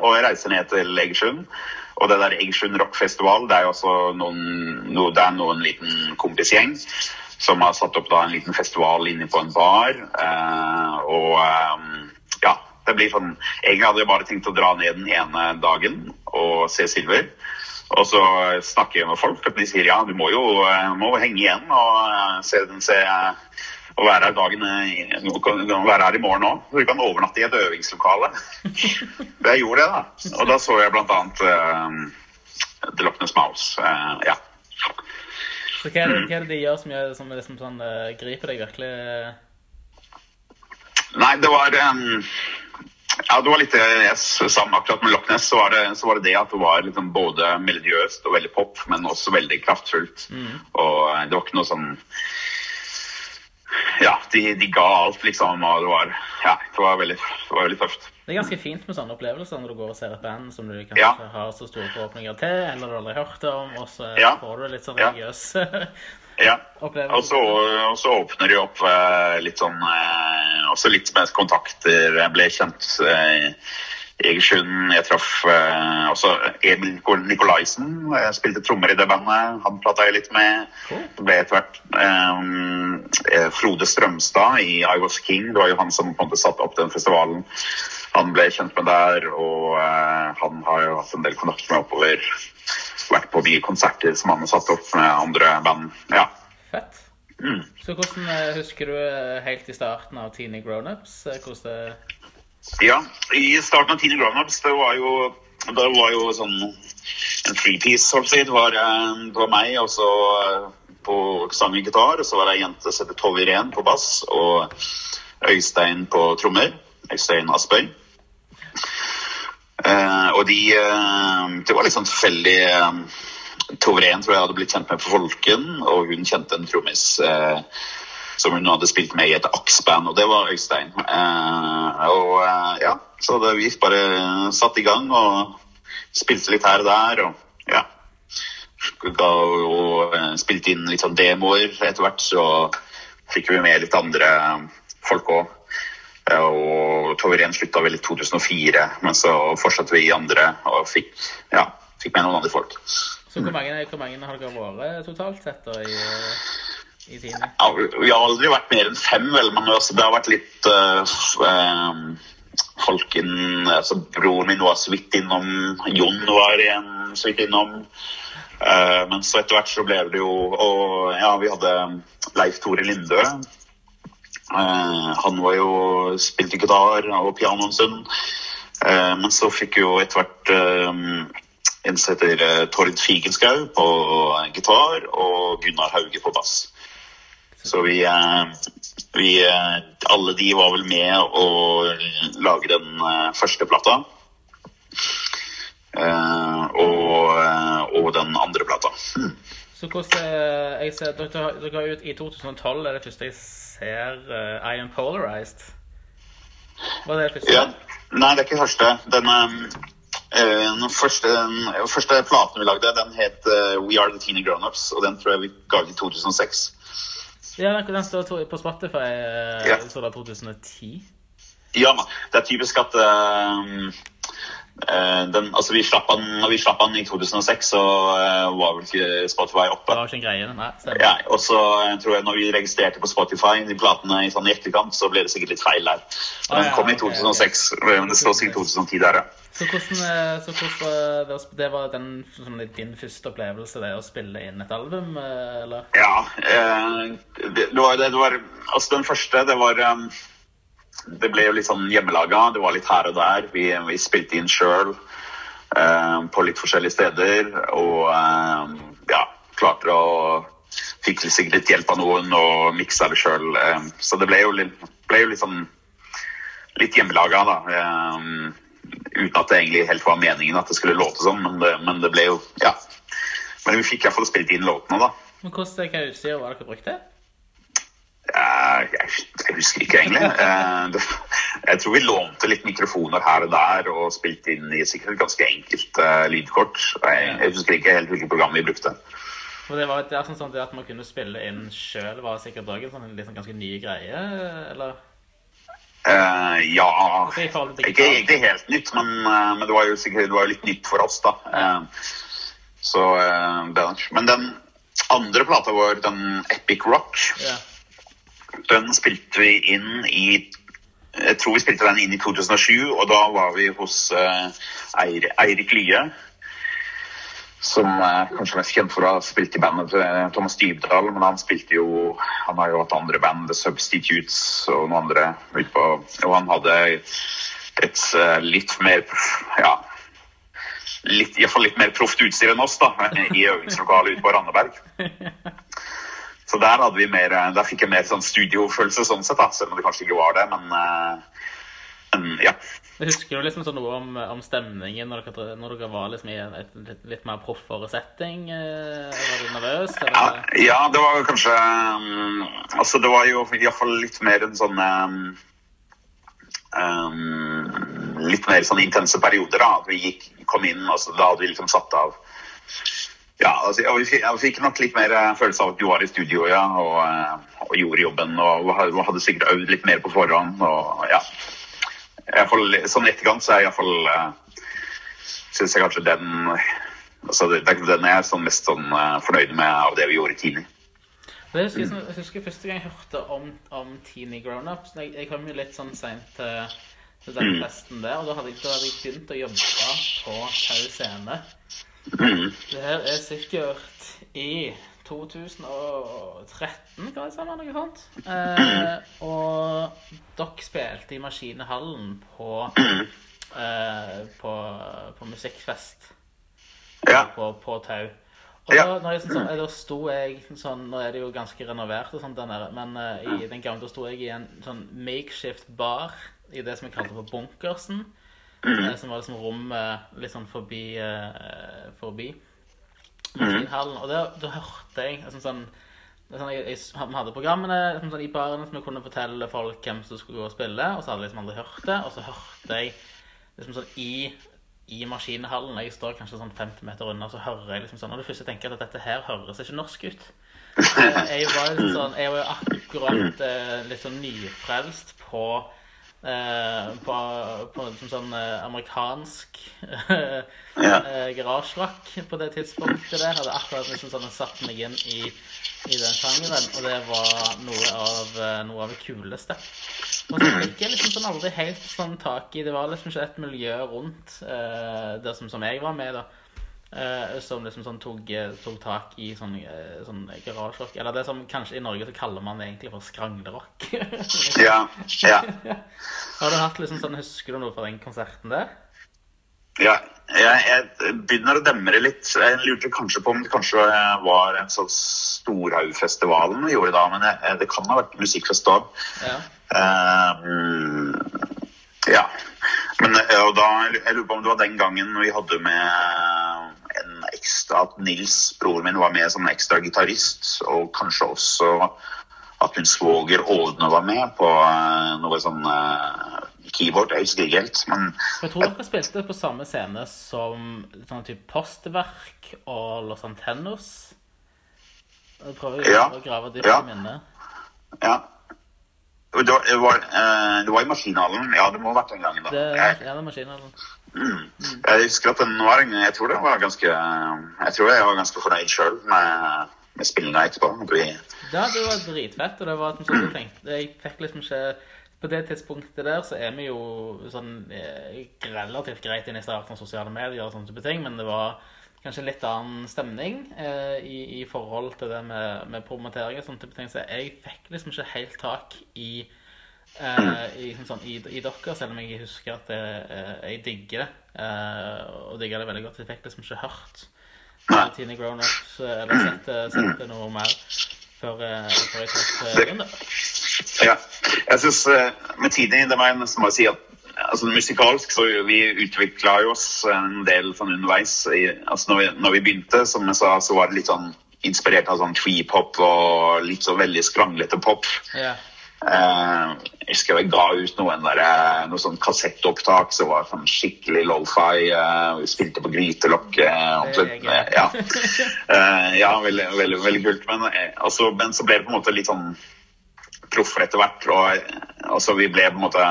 Og jeg reiser ned til Egersund. Og det der Egersund rockfestival, det er jo også noen, no, det er noen liten kompisgjeng som har satt opp da en liten festival inne på en bar. eh, og eh, ja, det blir sånn Egentlig hadde jeg bare tenkt å dra ned den ene dagen og se Silver. Og så snakker jeg med folk, og de sier ja, du må jo eh, må henge igjen og eh, se se og være her dagen eh, Du kan kan være her i morgen òg. Du kan overnatte i et øvingslokale. Det jeg gjorde det, da. Og da så jeg blant annet uh, The Loch Ness Mouse. Uh, ja. Så hva er det, hva er det de gjør som, gjør, som liksom sånn, uh, griper deg virkelig? Nei, det var um, Ja, det var litt jeg sa akkurat med Loch Ness. Så var, det, så var det det at det var liksom både melodiøst og veldig pop, men også veldig kraftfullt. Og eh, det var ikke noe sånn Ja, de, de ga alt, liksom. Og det var, ja, det var, veldig, det var veldig tøft. Det er ganske fint med sånne opplevelser når du går og ser et band som du kanskje Ja. har så store forhåpninger til, eller du aldri har hørt om, og så Ja. får du litt sånn religiøs Ja. Og så, og så åpner de opp eh, litt sånn eh, Også litt med kontakter. Jeg ble kjent eh, Egersund. Jeg traff eh, også Emil Nikolaisen. Jeg spilte trommer i det bandet. Han prata jeg litt med. Det ble etter hvert eh, eh, Frode Strømstad i I Was King. Det var jo han som på en måte satte opp den festivalen. Han ble kjent med der, og eh, han har jo hatt en del kontakt med oppover. Vært på mye konserter som han har satt opp med andre band. Ja. Fett. Mm. Så hvordan eh, husker du eh, helt i starten av Teeny Grownups? eh, Hvordan det Ja, i starten av Tine Grownups, det var jo det var jo sånn en freepiece, holdt jeg på å si. Det var, eh, meg, og så eh, på sang og gitar, og så var det ei jente som heter Tove Irén på bass, og Øystein på trommer. Øystein Aspøy. Eh, og de eh, Det var litt sånn tilfeldig eh, Tove Irén tror jeg hadde blitt kjent med på Folken, og hun kjente en trommis eh, som hun hadde spilt med i et AKS-band, og det var Øystein. Eh, og eh, ja, så det, vi bare satte i gang og spilte litt her og der, og ja. Ga, og eh, spilte inn litt sånn demoer. Etter hvert så fikk vi med litt andre folk òg. Og Tove Irén slutta vel i 2004, men så fortsatte vi i andre og fikk, ja, fikk med noen andre folk. Så hvor mange, hvor mange har dere vært totalt sett da i, eh, Ja, vi har aldri vært mer enn fem, vel, men altså, det har vært litt uh, folk inn altså, Broren min var så vidt innom, Jon var igjen så vidt innom. Uh, men så etter hvert så ble det jo Og ja, vi hadde Leif Tore Lindø. Uh, han var jo spilte gitar og piano en stund. Uh, men så fikk vi jo etter hvert en som heter Tord Figenschou på gitar og Gunnar Hauge på bass. Så vi, eh, vi eh, Alle de var vel med å lage den eh, første plata. Og, og den andre plata. Mm. Så hvordan jeg ser, dere, har- dere har ut I 2012 er det første jeg ser uh, I Am Polarized. Var det første? Ja. Nei, det er ikke første. Den, Den første, den første platen vi lagde, den het uh, We Are The Teeny Grownups, og den tror jeg vi ga ut i 2006. Ja, den, den står på Spotify. eh, Ja. Så det er 2010. Ja, men det er typisk at eh, den, altså vi slapp den, når vi slapp den i 2006, så eh, var vel ikke Spotify oppe. Det var ikke en greie. Nei. Ja, og så eh, tror jeg når vi registrerte på Spotify de platene i sånn etterkant, så ble det sikkert litt feil der. Ah, Den ja, kom i ok, ok. 2006, men det står sikkert 2010 der, ja. Så hvordan, eh, så hvordan det, var den, sånn, din første opplevelse, det å spille inn et album, eh, eller? Ja, eh, det, det, var, det, var Altså, den første, det var eh, Det ble jo litt sånn hjemmelaga. Det var litt her og der. Vi, vi spilte inn sjøl eh, på litt forskjellige steder. Og eh, ja, klarte å Fikk sikkert litt hjelp av noen og miksa det sjøl. Eh, så det ble jo litt, ble jo litt sånn Litt hjemmelaga, da. Eh, uten at det egentlig helt var meningen at det skulle låte sånn, men det, men det ble jo Ja. Men vi fikk iallfall spilt inn låtene, da. Men hvordan, utstyr var dere brukte? Jeg, jeg husker ikke egentlig. Eh, jeg tror vi lånte litt mikrofoner her og der og spilte inn i sikkert et ganske enkelt eh, lydkort. Jeg, husker ikke helt hvilket program vi brukte. For det var det er sånn, sånn at man kunne spille inn sjøl, var sikkert òg en sånn, sånn ganske ny greie, eller? Uh, ja Altså, Ikke egentlig helt nytt, men, men det var jo sikkert det var jo litt nytt for oss, da. Uh, så uh, det, Men den andre plata vår, den Epic Rock, Ja. Den spilte vi inn i Jeg tror vi spilte den inn i 2007, og da var vi hos eh, Eir, Eirik Lye. Som er kanskje mest kjent for å ha spilt i bandet til Thomas Dybdahl. Men han spilte jo Han har jo hatt andre band, The Substitutes og noen andre utpå. Og han hadde et eh, litt mer Ja. Litt, i litt mer proft utstyr enn oss da, i øvingslokalet ute på Randaberg. Så der, mer, der fikk jeg mer sånn studiofølelse, sånn sett, da, selv om det kanskje ikke var det. Men, eh, men ja. Husker du liksom sånn noe om, om stemningen når dere, når dere var liksom i en et, litt, litt mer proffere setting? eh, Var du nervøs? Ja, Eller? ja, det var kanskje um, Altså, det var jo iallfall litt mer en sånn um, um, Litt mer sånn intense perioder, da. At vi gikk, kom inn, og så da hadde vi liksom satt av Ja, altså, jeg, fikk, jeg fikk nok litt mer eh, følelse av at du var i studio, ja, og, eh, og gjorde jobben. Og hadde, sikkert øvd litt mer på forhånd, og ja. Fall, sånn i etterkant så er jeg iallfall uh, Syns jeg kanskje den altså det, det er den jeg er sånn mest sånn eh, fornøyd med av det vi gjorde tidlig. Jeg husker, mm. jeg husker første gang jeg hørte om, om Teeny Grownups. Jeg, jeg kom jo litt sånn seint til, til den festen der, og da hadde, jeg, da hadde jeg begynt å jobbe på Tau Scene. Det her er sikkert i 2013, hva det stemme? Noe sånt. Eh, og dere spilte i Maskinhallen på, eh, på, på musikkfest Ja. på, på Tau. Og Ja. da, når jeg, sånn, da sto jeg sånn Nå er det jo ganske renovert, og sånt, den der, men eh, i den gamle da sto jeg i en sånn makeshift bar i det som jeg kalte for bunkersen. Eh, som var liksom rommet litt sånn forbi uh, forbi maskinhallen. Og da, da hørte jeg liksom sånn sånn, jeg, Vi hadde programmene liksom sånn, i baren som vi kunne fortelle folk hvem som skulle gå og spille, og så hadde liksom aldri hørt det. Og så hørte jeg liksom sånn i i maskinhallen, jeg står kanskje sånn 50 meter unna, så hører jeg liksom sånn, og det første jeg tenker at dette her høres ikke norsk ut. Eh, Jeg var jo liksom sånn, jeg var jo akkurat eh, litt sånn nyfrelst på, eh, på, på som sånn eh, amerikansk eh, Ja. garasjerock på det tidspunktet der. Hadde akkurat liksom sånn satt meg inn i, i den sjangeren, og det var noe av, eh, noe av det kuleste. Og så fikk jeg liksom sånn aldri helt sånn tak i Det var liksom ikke et miljø rundt eh, der som, som jeg var med, da. Eh, som liksom sånn tok, eh, tok tak i sånn, eh, sånn garasjerock. Eller det som kanskje i Norge så kaller man det egentlig for skranglerock. Ja. ja. Har du hatt liksom sånn Husker du noe fra den konserten der? ja. Jeg, jeg begynner å demre litt. Jeg lurte kanskje på om det kanskje var en sånn Storhaugfestivalen vi gjorde da, men jeg, det kan ha vært musikkfest da. Ja. Ehm, ja. Men og da, jeg lurer på om det var den gangen vi hadde med ekstra At Nils, broren min, var med som en ekstra gitarist. Og kanskje også at hun svoger Ådne var med på eh, noe sånn uh, keyboard. Jeg husker ikke helt, men Jeg tror dere spilte på samme scene som sånn type Postverk og Los Antennos. Jeg prøver Ja. å grave dypt Ja. i minnet. ja. Det var, det var, eh, det var i Maskinhallen. Ja, det må ha vært den gangen. da. Det Jeg, er en Eller? jeg husker at den var Jeg tror det var ganske Jeg tror jeg var ganske fornøyd sjøl med, med spillinga etterpå. Vi, Ja, det var dritfett, og det var sånn jeg tenkte Jeg fikk liksom ikke På det tidspunktet der så er vi jo sånn eh, relativt greit inn i starten av sosiale medier og sånne type ting, men det var kanskje litt annen stemning eh, i, i forhold til det med, med promotering og sånne type ting, så jeg fikk liksom ikke helt tak i i, liksom sånn, i, i dere, selv om jeg husker at jeg, eh, jeg digger det. Eh, og digger det veldig godt. Jeg fikk liksom ikke hørt. Tine Grown-Ups eh, eller sett, eh, sett det noe mer før, eh, før jeg traff eh, da. Ja. Jeg syns med tiden det må jeg nesten bare si at altså, musikalsk så vi utvikla oss en del sånn underveis. I, altså, når, vi, når vi begynte, som jeg sa, så var det litt sånn inspirert av sånn tree-pop og litt så veldig skranglete pop. Ja. Eh, jeg husker jeg ga ut noen der, Noen noe sånn kassettopptak som var sånn skikkelig low-fi. eh, vi spilte på grytelokk. eh, ja, Eh, ja veldig, veldig, veldig kult. Men, eh, altså, men så ble det på en måte litt sånn proffer etter hvert. Og eh, altså, vi ble på en måte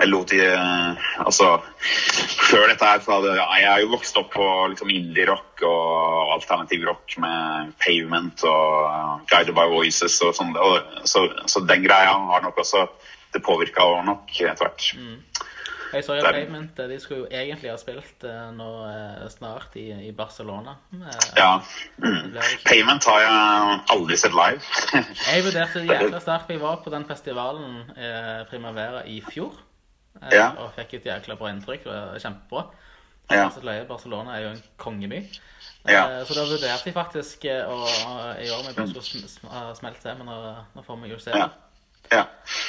jeg lot de eh, Altså, før dette her så hadde jeg er jo vokst opp på liksom indie-rock og alternativ rock med Pavement og Guided by Voices og sånn. Så, så den greia har nok også Det påvirka nok etter hvert. Jeg så jo Der- Pavement. eh, De skulle jo egentlig ha spilt eh, nå eh, snart i, i Barcelona. Eh, Ja. Mm. Payment har jeg aldri sett live. Jeg vurderte det jækla sterkt. Jeg var på den festivalen eh, Primavera i fjor. Eh, Ja. Og fikk et jækla bra inntrykk. Det var kjempebra. Ja. Barcelona er jo en kongeby. Ja. Eh, Så da vurderte jeg faktisk eh, å i år jeg bare skulle sm sm smelt til, men nå, nå får vi jo se. Ja. ja.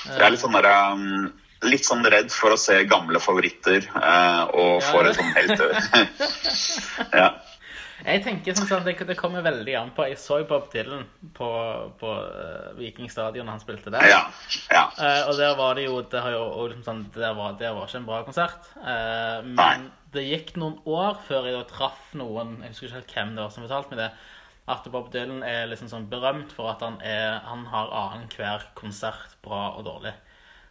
Jeg er litt sånn der, Litt sånn redd for å se gamle favoritter eh, og Ja, få det- sånn helt ja. Jeg tenker sånn sånn, det, det kommer veldig an på Jeg så jo Bob Dylan på, på uh, Vikingstadion han spilte der. ja. ja. Uh, og der var det jo Det, har jo, liksom sånn, det, var, det var ikke en bra konsert. Uh, men Nei. det gikk noen år før jeg da traff noen Jeg husker ikke helt hvem det var som fortalte meg det. At Bob Dylan er liksom sånn berømt for at han, er, han har annenhver konsert bra og dårlig.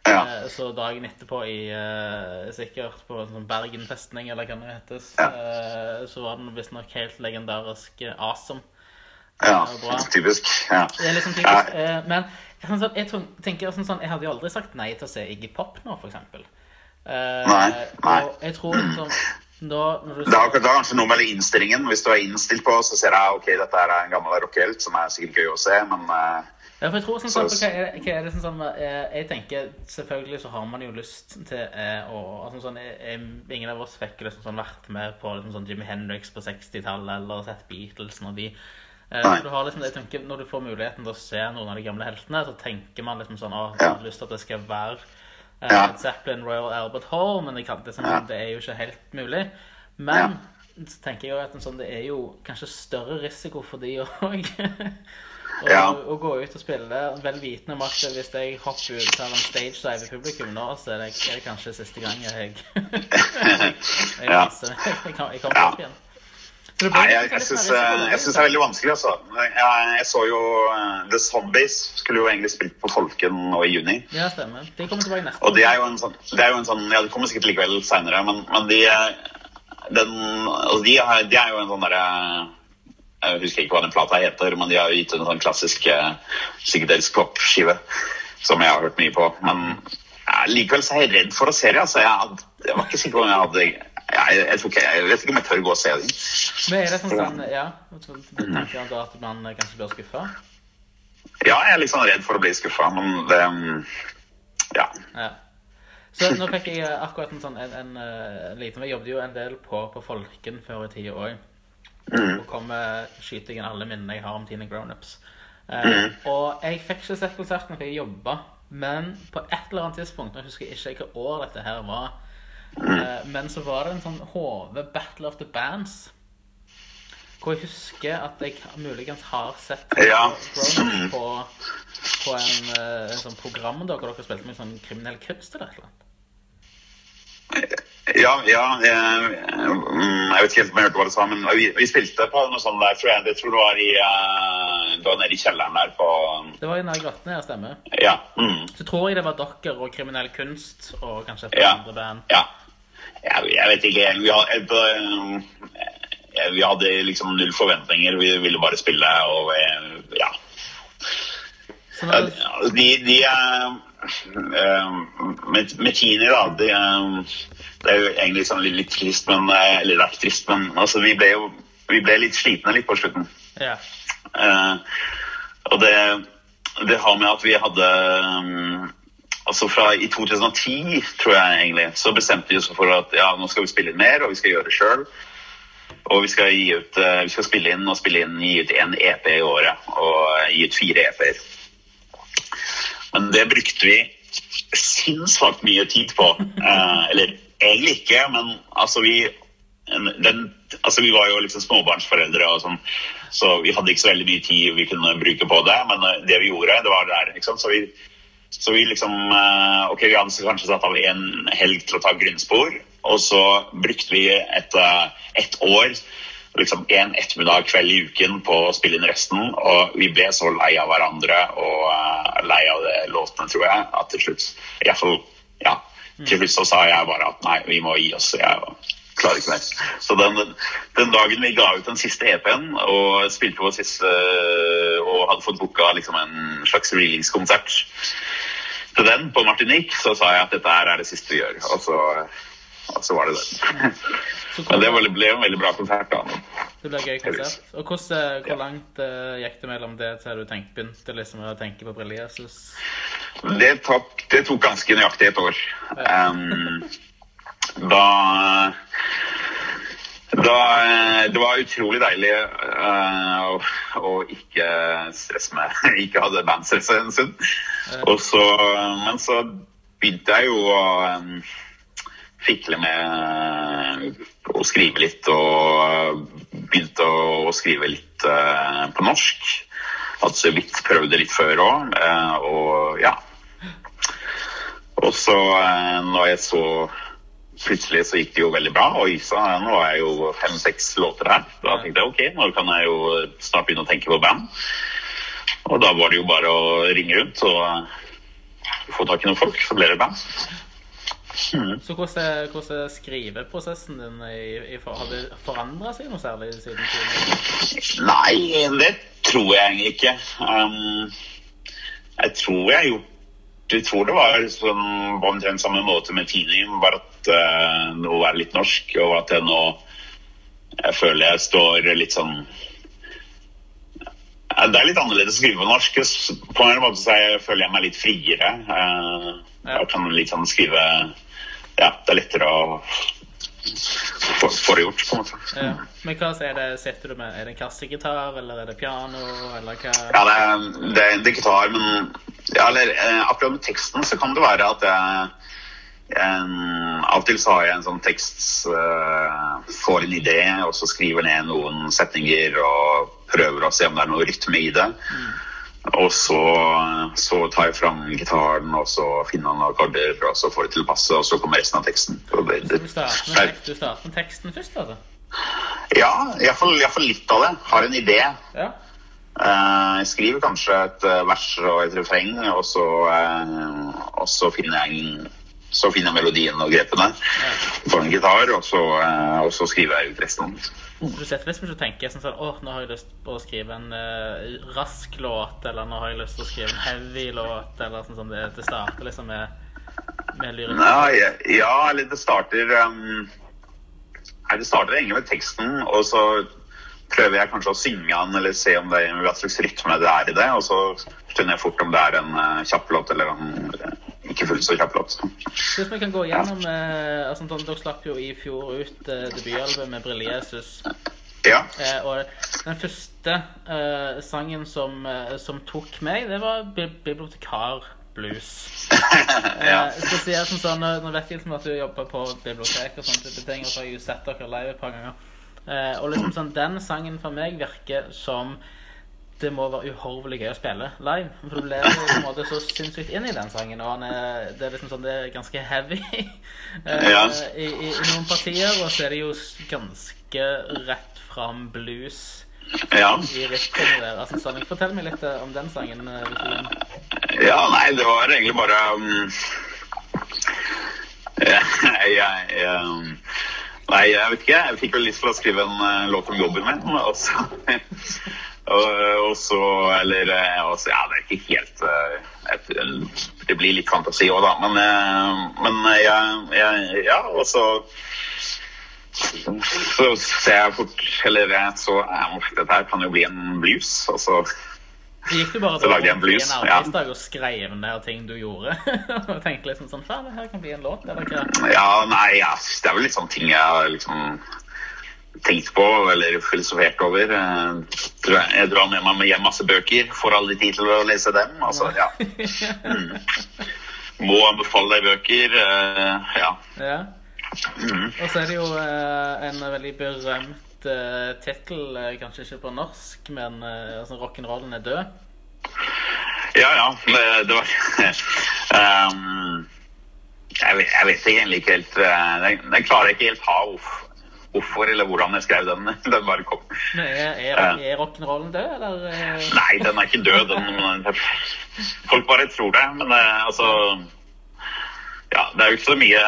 Ja. Eh, Så dagen etterpå i eh, sikkert på sånn Bergen festning, eller hva det heter, Ja. eh, så var den visstnok helt legendarisk awesome. ja. bra. Typisk. Ja. Det er liksom typisk. eh, Men sånn, jeg tenker sånn, sånn, jeg hadde jo aldri sagt nei til å se Iggy Pop nå, for eksempel. Nei, nei. Og jeg tror liksom da, når du Det er, det er kanskje noe med innstillingen. Hvis du er innstilt på, så ser jeg ok, dette er en gammel rockehelt som er sikkert gøy å se, men Ja, for jeg tror sånn, sånn, Så- hva, er, hva er det sånn, sånn eh, Jeg tenker selvfølgelig så har man jo lyst til eh, å altså, sånn, jeg, eh, Ingen av oss fikk liksom sånn vært med på liksom, sånn Jimi Hendrix på 60-tallet eller sett Beatles når de eh, du har liksom, jeg tenker, Når du får muligheten til å se noen av de gamle heltene, så tenker man liksom sånn jeg Ja. har lyst til at det skal være eh, Ja. Zeppelin, Royal Albert Hall, men det, kan, det, sånn, Ja. det er jo ikke helt mulig. Men så tenker jeg jo at en sånn, det er jo kanskje større risiko for de òg. Å Ja. å gå ut og spille, vel vitende om at hvis jeg hopper ut av en stage dive i publikum nå, så er det, er det kanskje siste gang jeg jeg, Ja. viser Jeg, kan- jeg kommer Ja. opp igjen. Nei, jeg, jeg syns da. jeg synes det er veldig vanskelig, altså. Jeg, jeg så jo eh, The Zombies skulle jo egentlig spilt på Folken nå i juni. Ja, stemmer. De kommer tilbake neste Og det er jo en sånn, det er jo en sånn Ja, det kommer sikkert likevel seinere, men, men de eh, den, altså de, har, de er jo en sånn derre Jeg husker ikke hva den plata heter, men de har jo gitt en sånn klassisk psykedelsk psykedelisk pop-skive som jeg har hørt mye på. Men ja, likevel så er jeg redd for å se det. Altså, jeg, jeg var ikke sikker på om jeg hadde jeg, jeg, ikke, jeg vet ikke om jeg tør gå og se dem. Men er det sånn sånn, ja, tenker du at man kanskje blir skuffa? Ja, jeg er litt sånn redd for å bli skuffa, men det Ja. Ja. Så nå fikk jeg akkurat en sånn en, en, en liten Jeg jobbet jo en del på, på Folken før i tida òg. Og kommer skyter jeg inn alle minnene jeg har om Tine Grownups. Eh, og jeg fikk ikke sett konserten fordi jeg jobba, men på et eller annet tidspunkt Jeg husker ikke hvilket år dette her var, eh, men så var det en sånn HV Battle of the Bands. Hvor jeg husker at jeg muligens har sett Ja. Grownups på, på en, eh, en sånn program da, hvor dere spilte med en sånn kriminell kunst eller et eller annet. Ja, ja jeg, mm, jeg vet ikke helt om jeg hørte hva du sa, men vi, vi spilte på noe sånt der, tror jeg. Det tror det var i uh, Det var nede i kjelleren der på Det var i den grotten her, stemmer. Ja. Mm, Så tror jeg det var dere og Kriminell Kunst og kanskje et Ja. andre band. ja. Jeg, jeg vet ikke. Vi, had, eh, vi hadde liksom null forventninger. Vi ville bare spille, og eh, ja. Når, De, de er eh, med, med Tini, da de, eh, Det er jo egentlig sånn litt, trist, men eh, Eller det er ikke trist, men altså, vi ble jo vi ble litt slitne litt på slutten. ja. Eh, og det, det har med at vi hadde um, Altså fra i 2010, tror jeg egentlig, så bestemte vi oss for at ja, nå skal vi spille inn mer, og vi skal gjøre det sjøl. Og vi skal, gi ut, uh, vi skal spille inn og spille inn, gi ut én EP i året. Og gi ut fire EP-er. Men det brukte vi sinnssvakt mye tid på. Eh, eller egentlig ikke, men altså vi den, altså Vi var jo liksom småbarnsforeldre, og sånn, så vi hadde ikke så veldig mye tid vi kunne bruke på det. Men eh, det vi gjorde, det var det der. Liksom. Så, vi, så vi liksom eh, Ok, vi hadde kanskje satt av en helg til å ta grunnspor, og så brukte vi et, eh, et år liksom en ettermiddag kveld i uken på å spille inn resten. Og vi ble så lei av hverandre og lei av det låtene, tror jeg, at til slutt i hvert fall, ja, til slutt så sa jeg bare at nei, vi må gi oss. Jeg klarer ikke mer. Så den, den dagen vi ga ut den siste EP-en og spilte vår siste og hadde fått booka liksom en slags release-konsert til den på Martinique, så sa jeg at dette her er det siste vi gjør. Og så, og så var det det. Men det ble, ble en veldig bra konsert. da. det ble gøy konsert. Og hvordan, hvor langt eh, gikk det mellom det til du tenkte, begynte liksom å tenke på Brille Jesus? Det tok, det tok ganske nøyaktig et år. Um, da da, det var utrolig deilig uh, å, å ikke stresse med Ikke hadde bandstress en stund. Så, men så begynte jeg jo å um, fikle med å skrive litt, og begynte å skrive litt uh, på norsk. Hadde så vidt prøvd det litt før òg, og ja. Og så eh, når jeg så Plutselig så gikk det jo veldig bra, og Isa, nå er jeg jo fem-seks låter her. Da tenkte jeg ok, nå kan jeg jo snart begynne å tenke på band. Og da var det jo bare å ringe rundt og eh, få tak i noen folk, så ble det band. Så hvordan hvordan skriveprosessen din? I, i, for- har det forandra seg noe særlig siden tiden? Nei, det tror jeg egentlig ikke. Um, jeg tror jeg har gjort Jeg tror det var sånn på omtrent samme måte med tidligere, bare at uh, nå er litt norsk, og at jeg nå Jeg føler jeg står litt sånn Det er litt annerledes å skrive på norsk. På en måte så jeg, føler jeg meg litt friere. Uh, jeg kan litt sånn skrive Ja, det er lettere å få, få det gjort, på en måte. Ja. Men hva er det, sitter du med? Er det en kassegitar, eller er det piano, eller hva? Ja, det er, det, er- det er gitar, men ja, eller, eh, akkurat med teksten så kan det være at jeg en, Av og til så har jeg en sånn tekst uh, Får en idé, og så skriver ned noen setninger og prøver å se om det er noe rytme i det. Og så, så tar jeg fram gitaren og så finner han akkorder, og så får det til å passe, og så kommer resten av teksten. Det, det, Du starter med, du starter med teksten først, altså? ja, iallfall litt av det. Har en idé. Ja. Eh, Jeg skriver kanskje et eh, vers og et refreng, og så, eh, og så finner jeg så finner jeg melodien og grepene på en gitar, og så, eh, og så skriver jeg ut resten. Så du setter liksom ikke og tenker sånn sånn Åh, nå har jeg lyst på å skrive en uh, rask låt, eller nå har jeg lyst til å skrive en heavy låt, eller sånn sånn. Det, det starter liksom med, med lyrikk. Ja, ja, ja, eller det starter um, Nei, det starter egentlig med teksten, og så prøver jeg kanskje å synge den, eller se om det er hva slags rytme det er i det, og så skjønner jeg fort om det er en uh, kjapp låt eller en ikke fullt så kjapp hvis vi kan gå gjennom eh, altså, Dere slapp jo i fjor ut eh, debutalbumet med Brille Jesus. Ja. Eh, og den første eh, sangen som, eh, som tok meg, det var Bi Bibliotekar Blues. ja. Eh, spesielt som sånn, nå, nå vet jeg liksom at du jobber på bibliotek og sånne type ting, og så har jeg jo sett dere live et par ganger. Eh, og liksom sånn, den sangen for meg virker som det må være uhorvelig gøy å spille live. For du lever på en måte så sinnssykt inn i den sangen, og han er, det er liksom sånn, det er ganske heavy eh, Ja. i, i, i noen partier. Og så er det jo ganske rett fram blues Ja. i rytmen der. Altså, sånn, fortell meg litt eh, om den sangen. eh. Ja, nei, det var egentlig bare um, jeg, jeg, jeg, Nei, jeg vet ikke. Jeg fikk vel lyst til å skrive en uh, låt om jobben min. Og så, og, og så Eller også, Ja, det er ikke helt uh, et, Det blir litt fantasi òg, da. Men, men jeg, jeg Ja, og så så ser jeg fort Eller jeg så ja, Dette her kan jo bli en blues. Og så Så gikk du bare til å bli en artist blues, en ja. og skrev ned ting du gjorde? og tenkte liksom sånn Faen, det her kan bli en låt, eller hva? Ja, nei, ja, det er vel litt sånne ting jeg liksom tenkt på eller filosofert over. Eh, Jeg drar med meg hjem masse bøker, får aldri tid til å lese dem. Altså, ja. Mm. Må anbefale deg bøker. eh, Ja. ja. Mm. Og så er det jo eh, en veldig berømt tittel, kanskje ikke på norsk, men altså, rock'n'rollen er død. Ja, ja. Det, det var um, jeg, vet, jeg vet egentlig ikke helt den, klarer jeg ikke helt ha hvorfor eller hvordan jeg skrev den. Den bare kom. Men er, er, er rock'n'rollen død, eller? eh? Nei, den er ikke død. Den, folk bare tror det. Men det, altså Ja, det er jo ikke så mye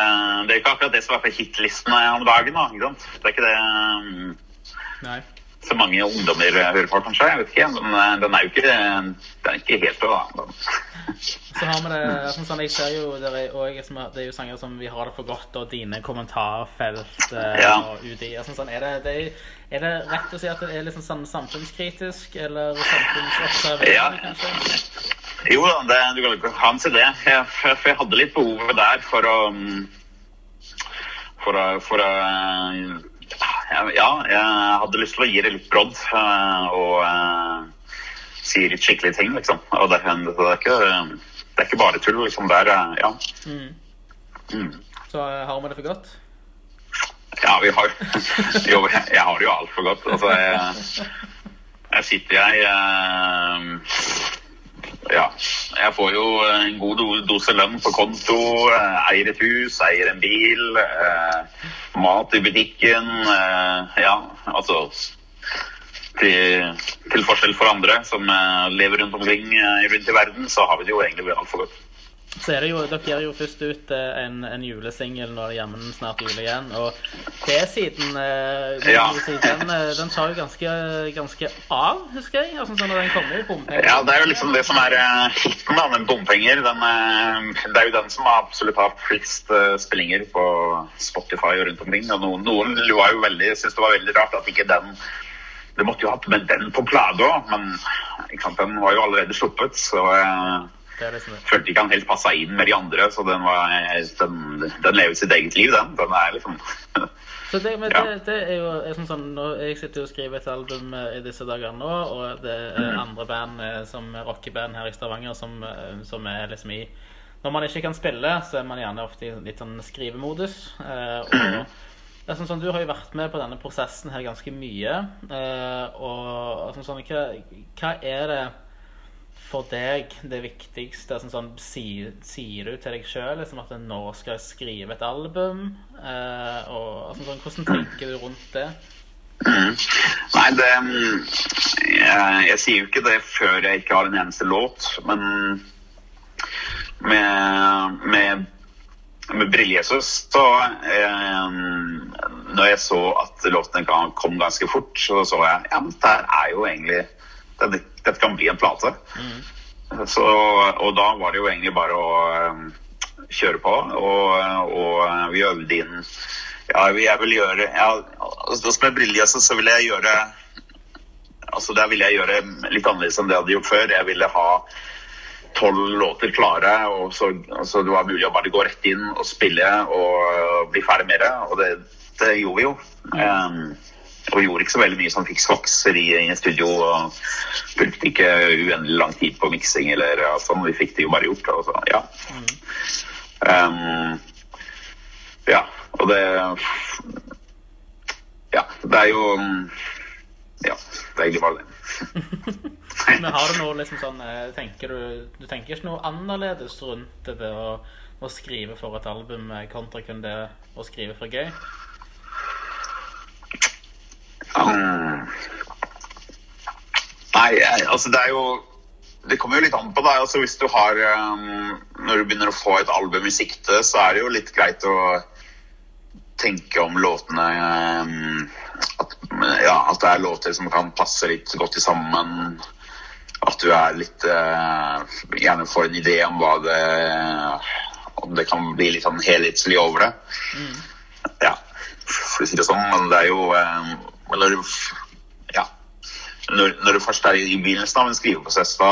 Det er ikke akkurat det som er på hitlistene om dagen. da, ikke sant? Det er ikke det mm, Nei. Så mange ungdommer hører på, kanskje. Jeg vet ikke. Men eh, den er jo ikke, er ikke helt død, da. Så har vi det sånn, sånn, Jeg ser jo det er, også, det er jo sanger som Vi har det for godt, og dine kommentarfelt eh, Ja. og UDI. og sånn, er, det, er, det rett å si at det er liksom sånn samfunnskritisk, eller samfunnsobserverende, Ja. kanskje? Jo da, det, du kan ikke ha en CD. det. Jeg, for jeg hadde litt behovet der for å mm, For å, for å Ja, jeg hadde lyst til å gi det litt brodd eh, og eh, si litt skikkelige ting, liksom. Og det, det, er ikke, det er ikke bare tull, liksom. Det er eh, Ja. Mm. Mm. Så har vi det for godt? Ja, vi har Jo, jeg, har det jo altfor godt. Altså, jeg, jeg sitter jeg Ja. Jeg får jo en god dose lønn på konto, eh, eier et hus, eier en bil, eh, mat i butikken. eh, ja, altså til, til forskjell for andre som eh, lever rundt omkring eh, rundt i verden, så har vi det jo egentlig altfor godt. Så er det jo, Dere gir jo først ut eh, en, en julesingel når det jammen snart jul igjen. Og B-siden eh, Ja. den, eh, den tar jo ganske, ganske av, husker jeg. Altså, sånn når den kommer i bompenger. Ja, det er jo liksom det som er hiten da, med bompenger. Den, det er jo den som absolutt har flest spillinger på Spotify og rundt omkring. Og noen, noen var jo veldig, syntes det var veldig rart at ikke den Det måtte jo hatt med den på plata òg, men sant, den var jo allerede sluppet. Så liksom det. følte ikke han helt passa inn med de andre. Så den, var, den, den lever sitt eget liv, den. Den er liksom Så det, men Ja. det, det er jo er sånn, sånn Jeg sitter jo og skriver et album eh, i disse dager nå, og det er Mm. andre band eh, som rockeband her i Stavanger som, eh, som er liksom i Når man ikke kan spille, så er man gjerne ofte i litt sånn skrivemodus. Eh, og det sånn, sånn, Du har jo vært med på denne prosessen her ganske mye. Eh, og sånn, hva, hva er det for deg det viktigste? Sånn, sånn, sier, sier du til deg sjøl liksom, at nå skal jeg skrive et album? Eh, og altså, sånn, Hvordan tenker du rundt det? Mm. Nei, det mm, jeg, jeg sier jo ikke det før jeg ikke har en eneste låt, men med, med, med Brillejesus så eh, Når jeg så at låtene kom ganske fort, så så jeg ja, men dette er jo egentlig Dette, dette kan bli en plate. Så, og da var det jo egentlig bare å eh, kjøre på, og, og vi øvde inn ja, jeg vil gjøre ja, altså, jeg Brillejesus så vil jeg gjøre Altså Der ville jeg gjøre litt annerledes enn det jeg hadde gjort før. Jeg ville ha tolv låter klare, og så, altså, det var mulig å bare gå rett inn og spille og bli ferdig med det. Og det, det gjorde vi jo. Um, og vi gjorde ikke så veldig mye sånn fiks-faks i, i studio. Og brukte ikke uendelig lang tid på miksing eller ja, sånn. Vi fikk det jo bare gjort. Og så, ja. Um, ja, og det Ja, det er jo Ja, det er egentlig bare det. Men har du noe liksom sånn eh, tenker du, du tenker ikke noe annerledes rundt det å, å skrive for et album eh, kontra kun det å skrive for gøy? Um, nei, altså det er jo Det kommer jo litt an på deg. Altså hvis du har um, Når du begynner å få et album i sikte, så er det jo litt greit å tenke om låtene um, at, ja, at det er låter som kan passe litt godt sammen. At du er litt uh, Gjerne får en idé om hva det Om det kan bli litt sånn helhetslig over det. Ja, for å si det sånn. Men det er jo um, når, ja, når, når du først er i begynnelsen av en skriveprosess, da,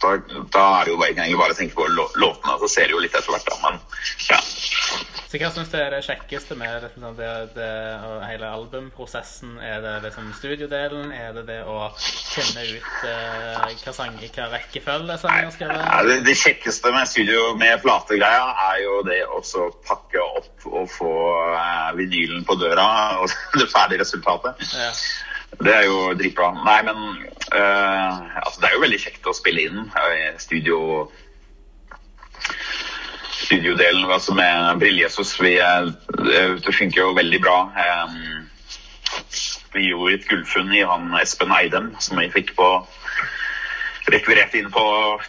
da, da er det jo egentlig bare å tenke på låtene. Så ser det jo litt etter hvert, da. Men ja. Så hva syns du er det kjekkeste med det, det, det, hele albumprosessen? Er det liksom studiodelen? Er det det å finne ut eh, hva, sang, hva rekkefølge sangen skal Ja, være? det, det kjekkeste med studio med plategreia er jo det å pakke opp og få eh, vinylen på døra og det ferdige resultatet. Ja. Det er jo dritbra. Nei, men altså, det er jo veldig kjekt å spille inn eh, studio Studiodelen altså med Brillejesus. Vi er- eh, Det funker jo veldig bra. Eh, vi gjorde et gullfunn i han Espen Eidem, som vi fikk på rekvirert inn på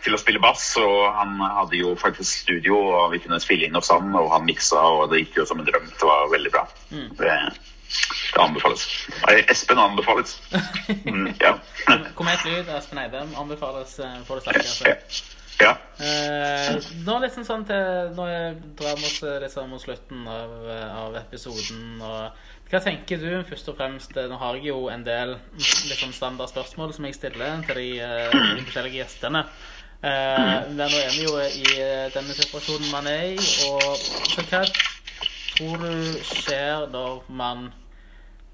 til å spille bass, og han hadde jo faktisk studio, og vi kunne spille inn hos han, og han miksa, og det gikk jo som en drøm. Det var veldig bra. Det, det anbefales. Nei, Espen anbefales. Mm, ja. Komet Lyd Espen Eidem anbefales for på det sterkeste. Altså. Ja. Eh, nå liksom sånn til Nå er- drar oss eh, liksom mot slutten av, eh, av episoden. Og hva tenker du først og fremst? eh, Nå har jeg jo en del liksom standard spørsmål som jeg stiller til de, eh, de forskjellige gjestene. Eh, men nå er vi jo i eh, denne situasjonen man er i. Og så hva tror du skjer når man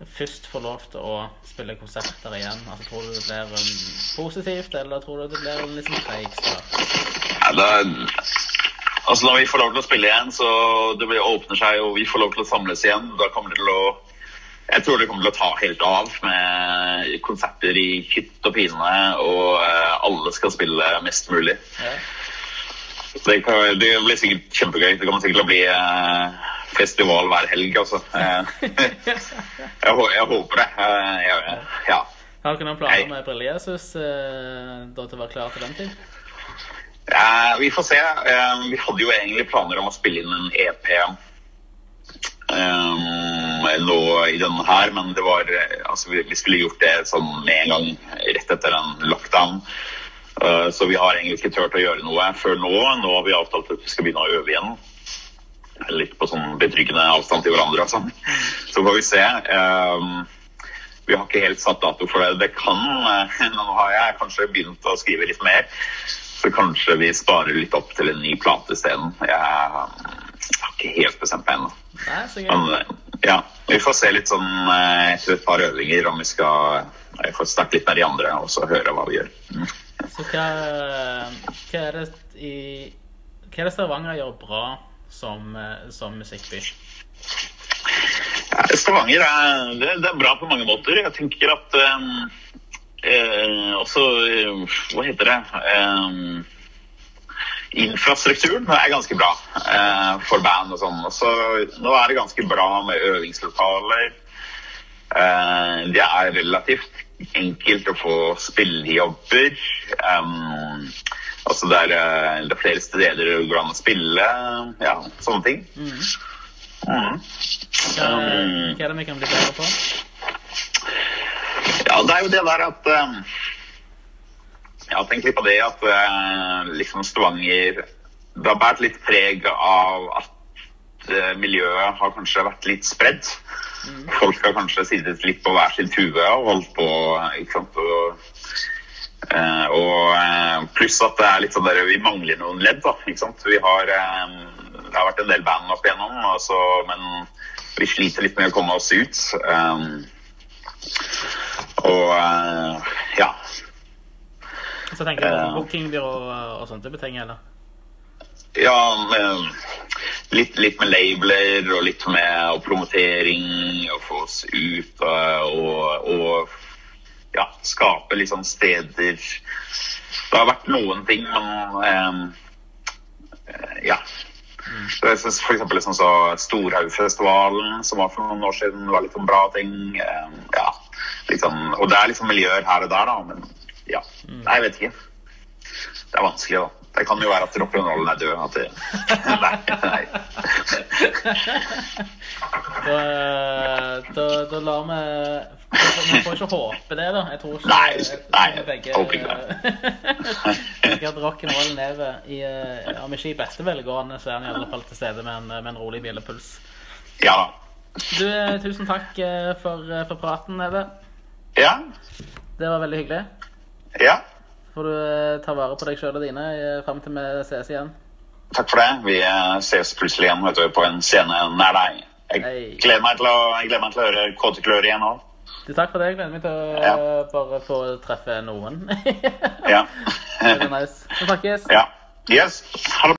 først får lov til å spille konserter igjen? Altså, tror du det blir um, positivt, eller tror du det blir en sånn treig start? Ja, da, altså når vi får lov til å spille igjen, så det blir, åpner seg, og vi får lov til å samles igjen, da kommer det til å jeg tror det kommer til å ta helt av med konserter i hytt og pine, og eh, alle skal spille mest mulig. Ja. Det, kan, det blir sikkert kjempegøy. Det kommer sikkert til å bli eh, festival hver helg, altså. Eh, jeg, jeg håper det. Eh, jeg, ja. Har dere noen planer med Brille-Jesus da til å være klar til den tid? Ja, vi får se. Eh, vi hadde jo egentlig planer om å spille inn en EP eh, nå i denne her, men det var eh, Altså, vi, skulle gjort det sånn med en gang rett etter en lockdown. Eh, så vi har egentlig ikke turt å gjøre noe før nå. Nå har vi avtalt at vi skal begynne å øve igjen. Litt på sånn betryggende avstand til hverandre sånn. Så får vi se. Eh, vi har ikke helt satt dato for det. Det kan eh, Nå har jeg kanskje begynt å skrive litt mer. Så kanskje vi sparer litt opp til en ny plate isteden. Jeg har ikke helt bestemt meg ennå. Men eh, ja, vi får se litt sånn eh, etter et par øvinger om vi skal får snakke litt med de andre og så høre hva vi gjør. Mm. Så hva, hva er det i Hva er det Stavanger gjør bra som, eh, som musikkby? Stavanger er, det, det er bra på mange måter. Jeg tenker at um, eh, også eh, Hva heter det? Um, infrastrukturen er ganske bra eh, for band og sånn. Så nå er det ganske bra med øvingslokaler. Eh, det er relativt enkelt å få spillejobber. Um, altså det er, eh, det er flere steder det går an å spille. Ja, sånne ting. Mm. Mm. Hva, hva er det vi kan bli bedre på? Ja, det er jo det der at um, tenk har litt på det at uh, liksom Stavanger Det har båret litt preg av at miljøet har kanskje vært litt spredd. Folk har kanskje sittet litt på hver sin tue og holdt på, ikke sant. Og, uh, og uh, pluss at det er litt sånn der vi mangler noen ledd, da. Ikke sant. Vi har um, Det har vært en del band opp igjennom, altså, men vi sliter litt med å komme oss ut. Um, og eh, ja. Så tenker du bookingbyrå og sånt det ting, eller? Ja, men, litt, litt med labeler og litt med og promotering og få oss ut og, og ja, skape litt sånn steder Det har vært noen ting, men eh, ja. Så for eksempel liksom så Storhaugfestivalen, som var for noen år siden, var litt sånn bra ting. Eh, ja, sånn, og det er liksom miljøer her og der, da, men ja. Nei, jeg vet ikke. Det er vanskelig, da. Det kan jo være at rock'n'rollen er død. Det, nei, nei. Da, da, da lar vi Vi får ikke håpe det, da. Jeg tror ikke Nei, jeg nei, vi begge håper ikke tenker at rock'n'roll lever i eh, Om ikke i beste velgående, så er han i alle fall til stede med en, med en rolig hvilepuls. Ja da. Du, eh, tusen takk eh, for, for praten, Neve. Ja. Det var veldig hyggelig. Ja. Får du eh, ta vare på deg sjøl og dine eh, fram til vi ses igjen. Takk for det. Vi eh, ses plutselig igjen vet du, på en scene nær deg. Jeg Hei. gleder meg til å, gleder meg til å høre Kåte klør igjen òg. Takk for det. Jeg gleder meg til å Ja. bare få treffe noen. Ja. Veldig nice. Så snakkes. ja. Yes. Ha det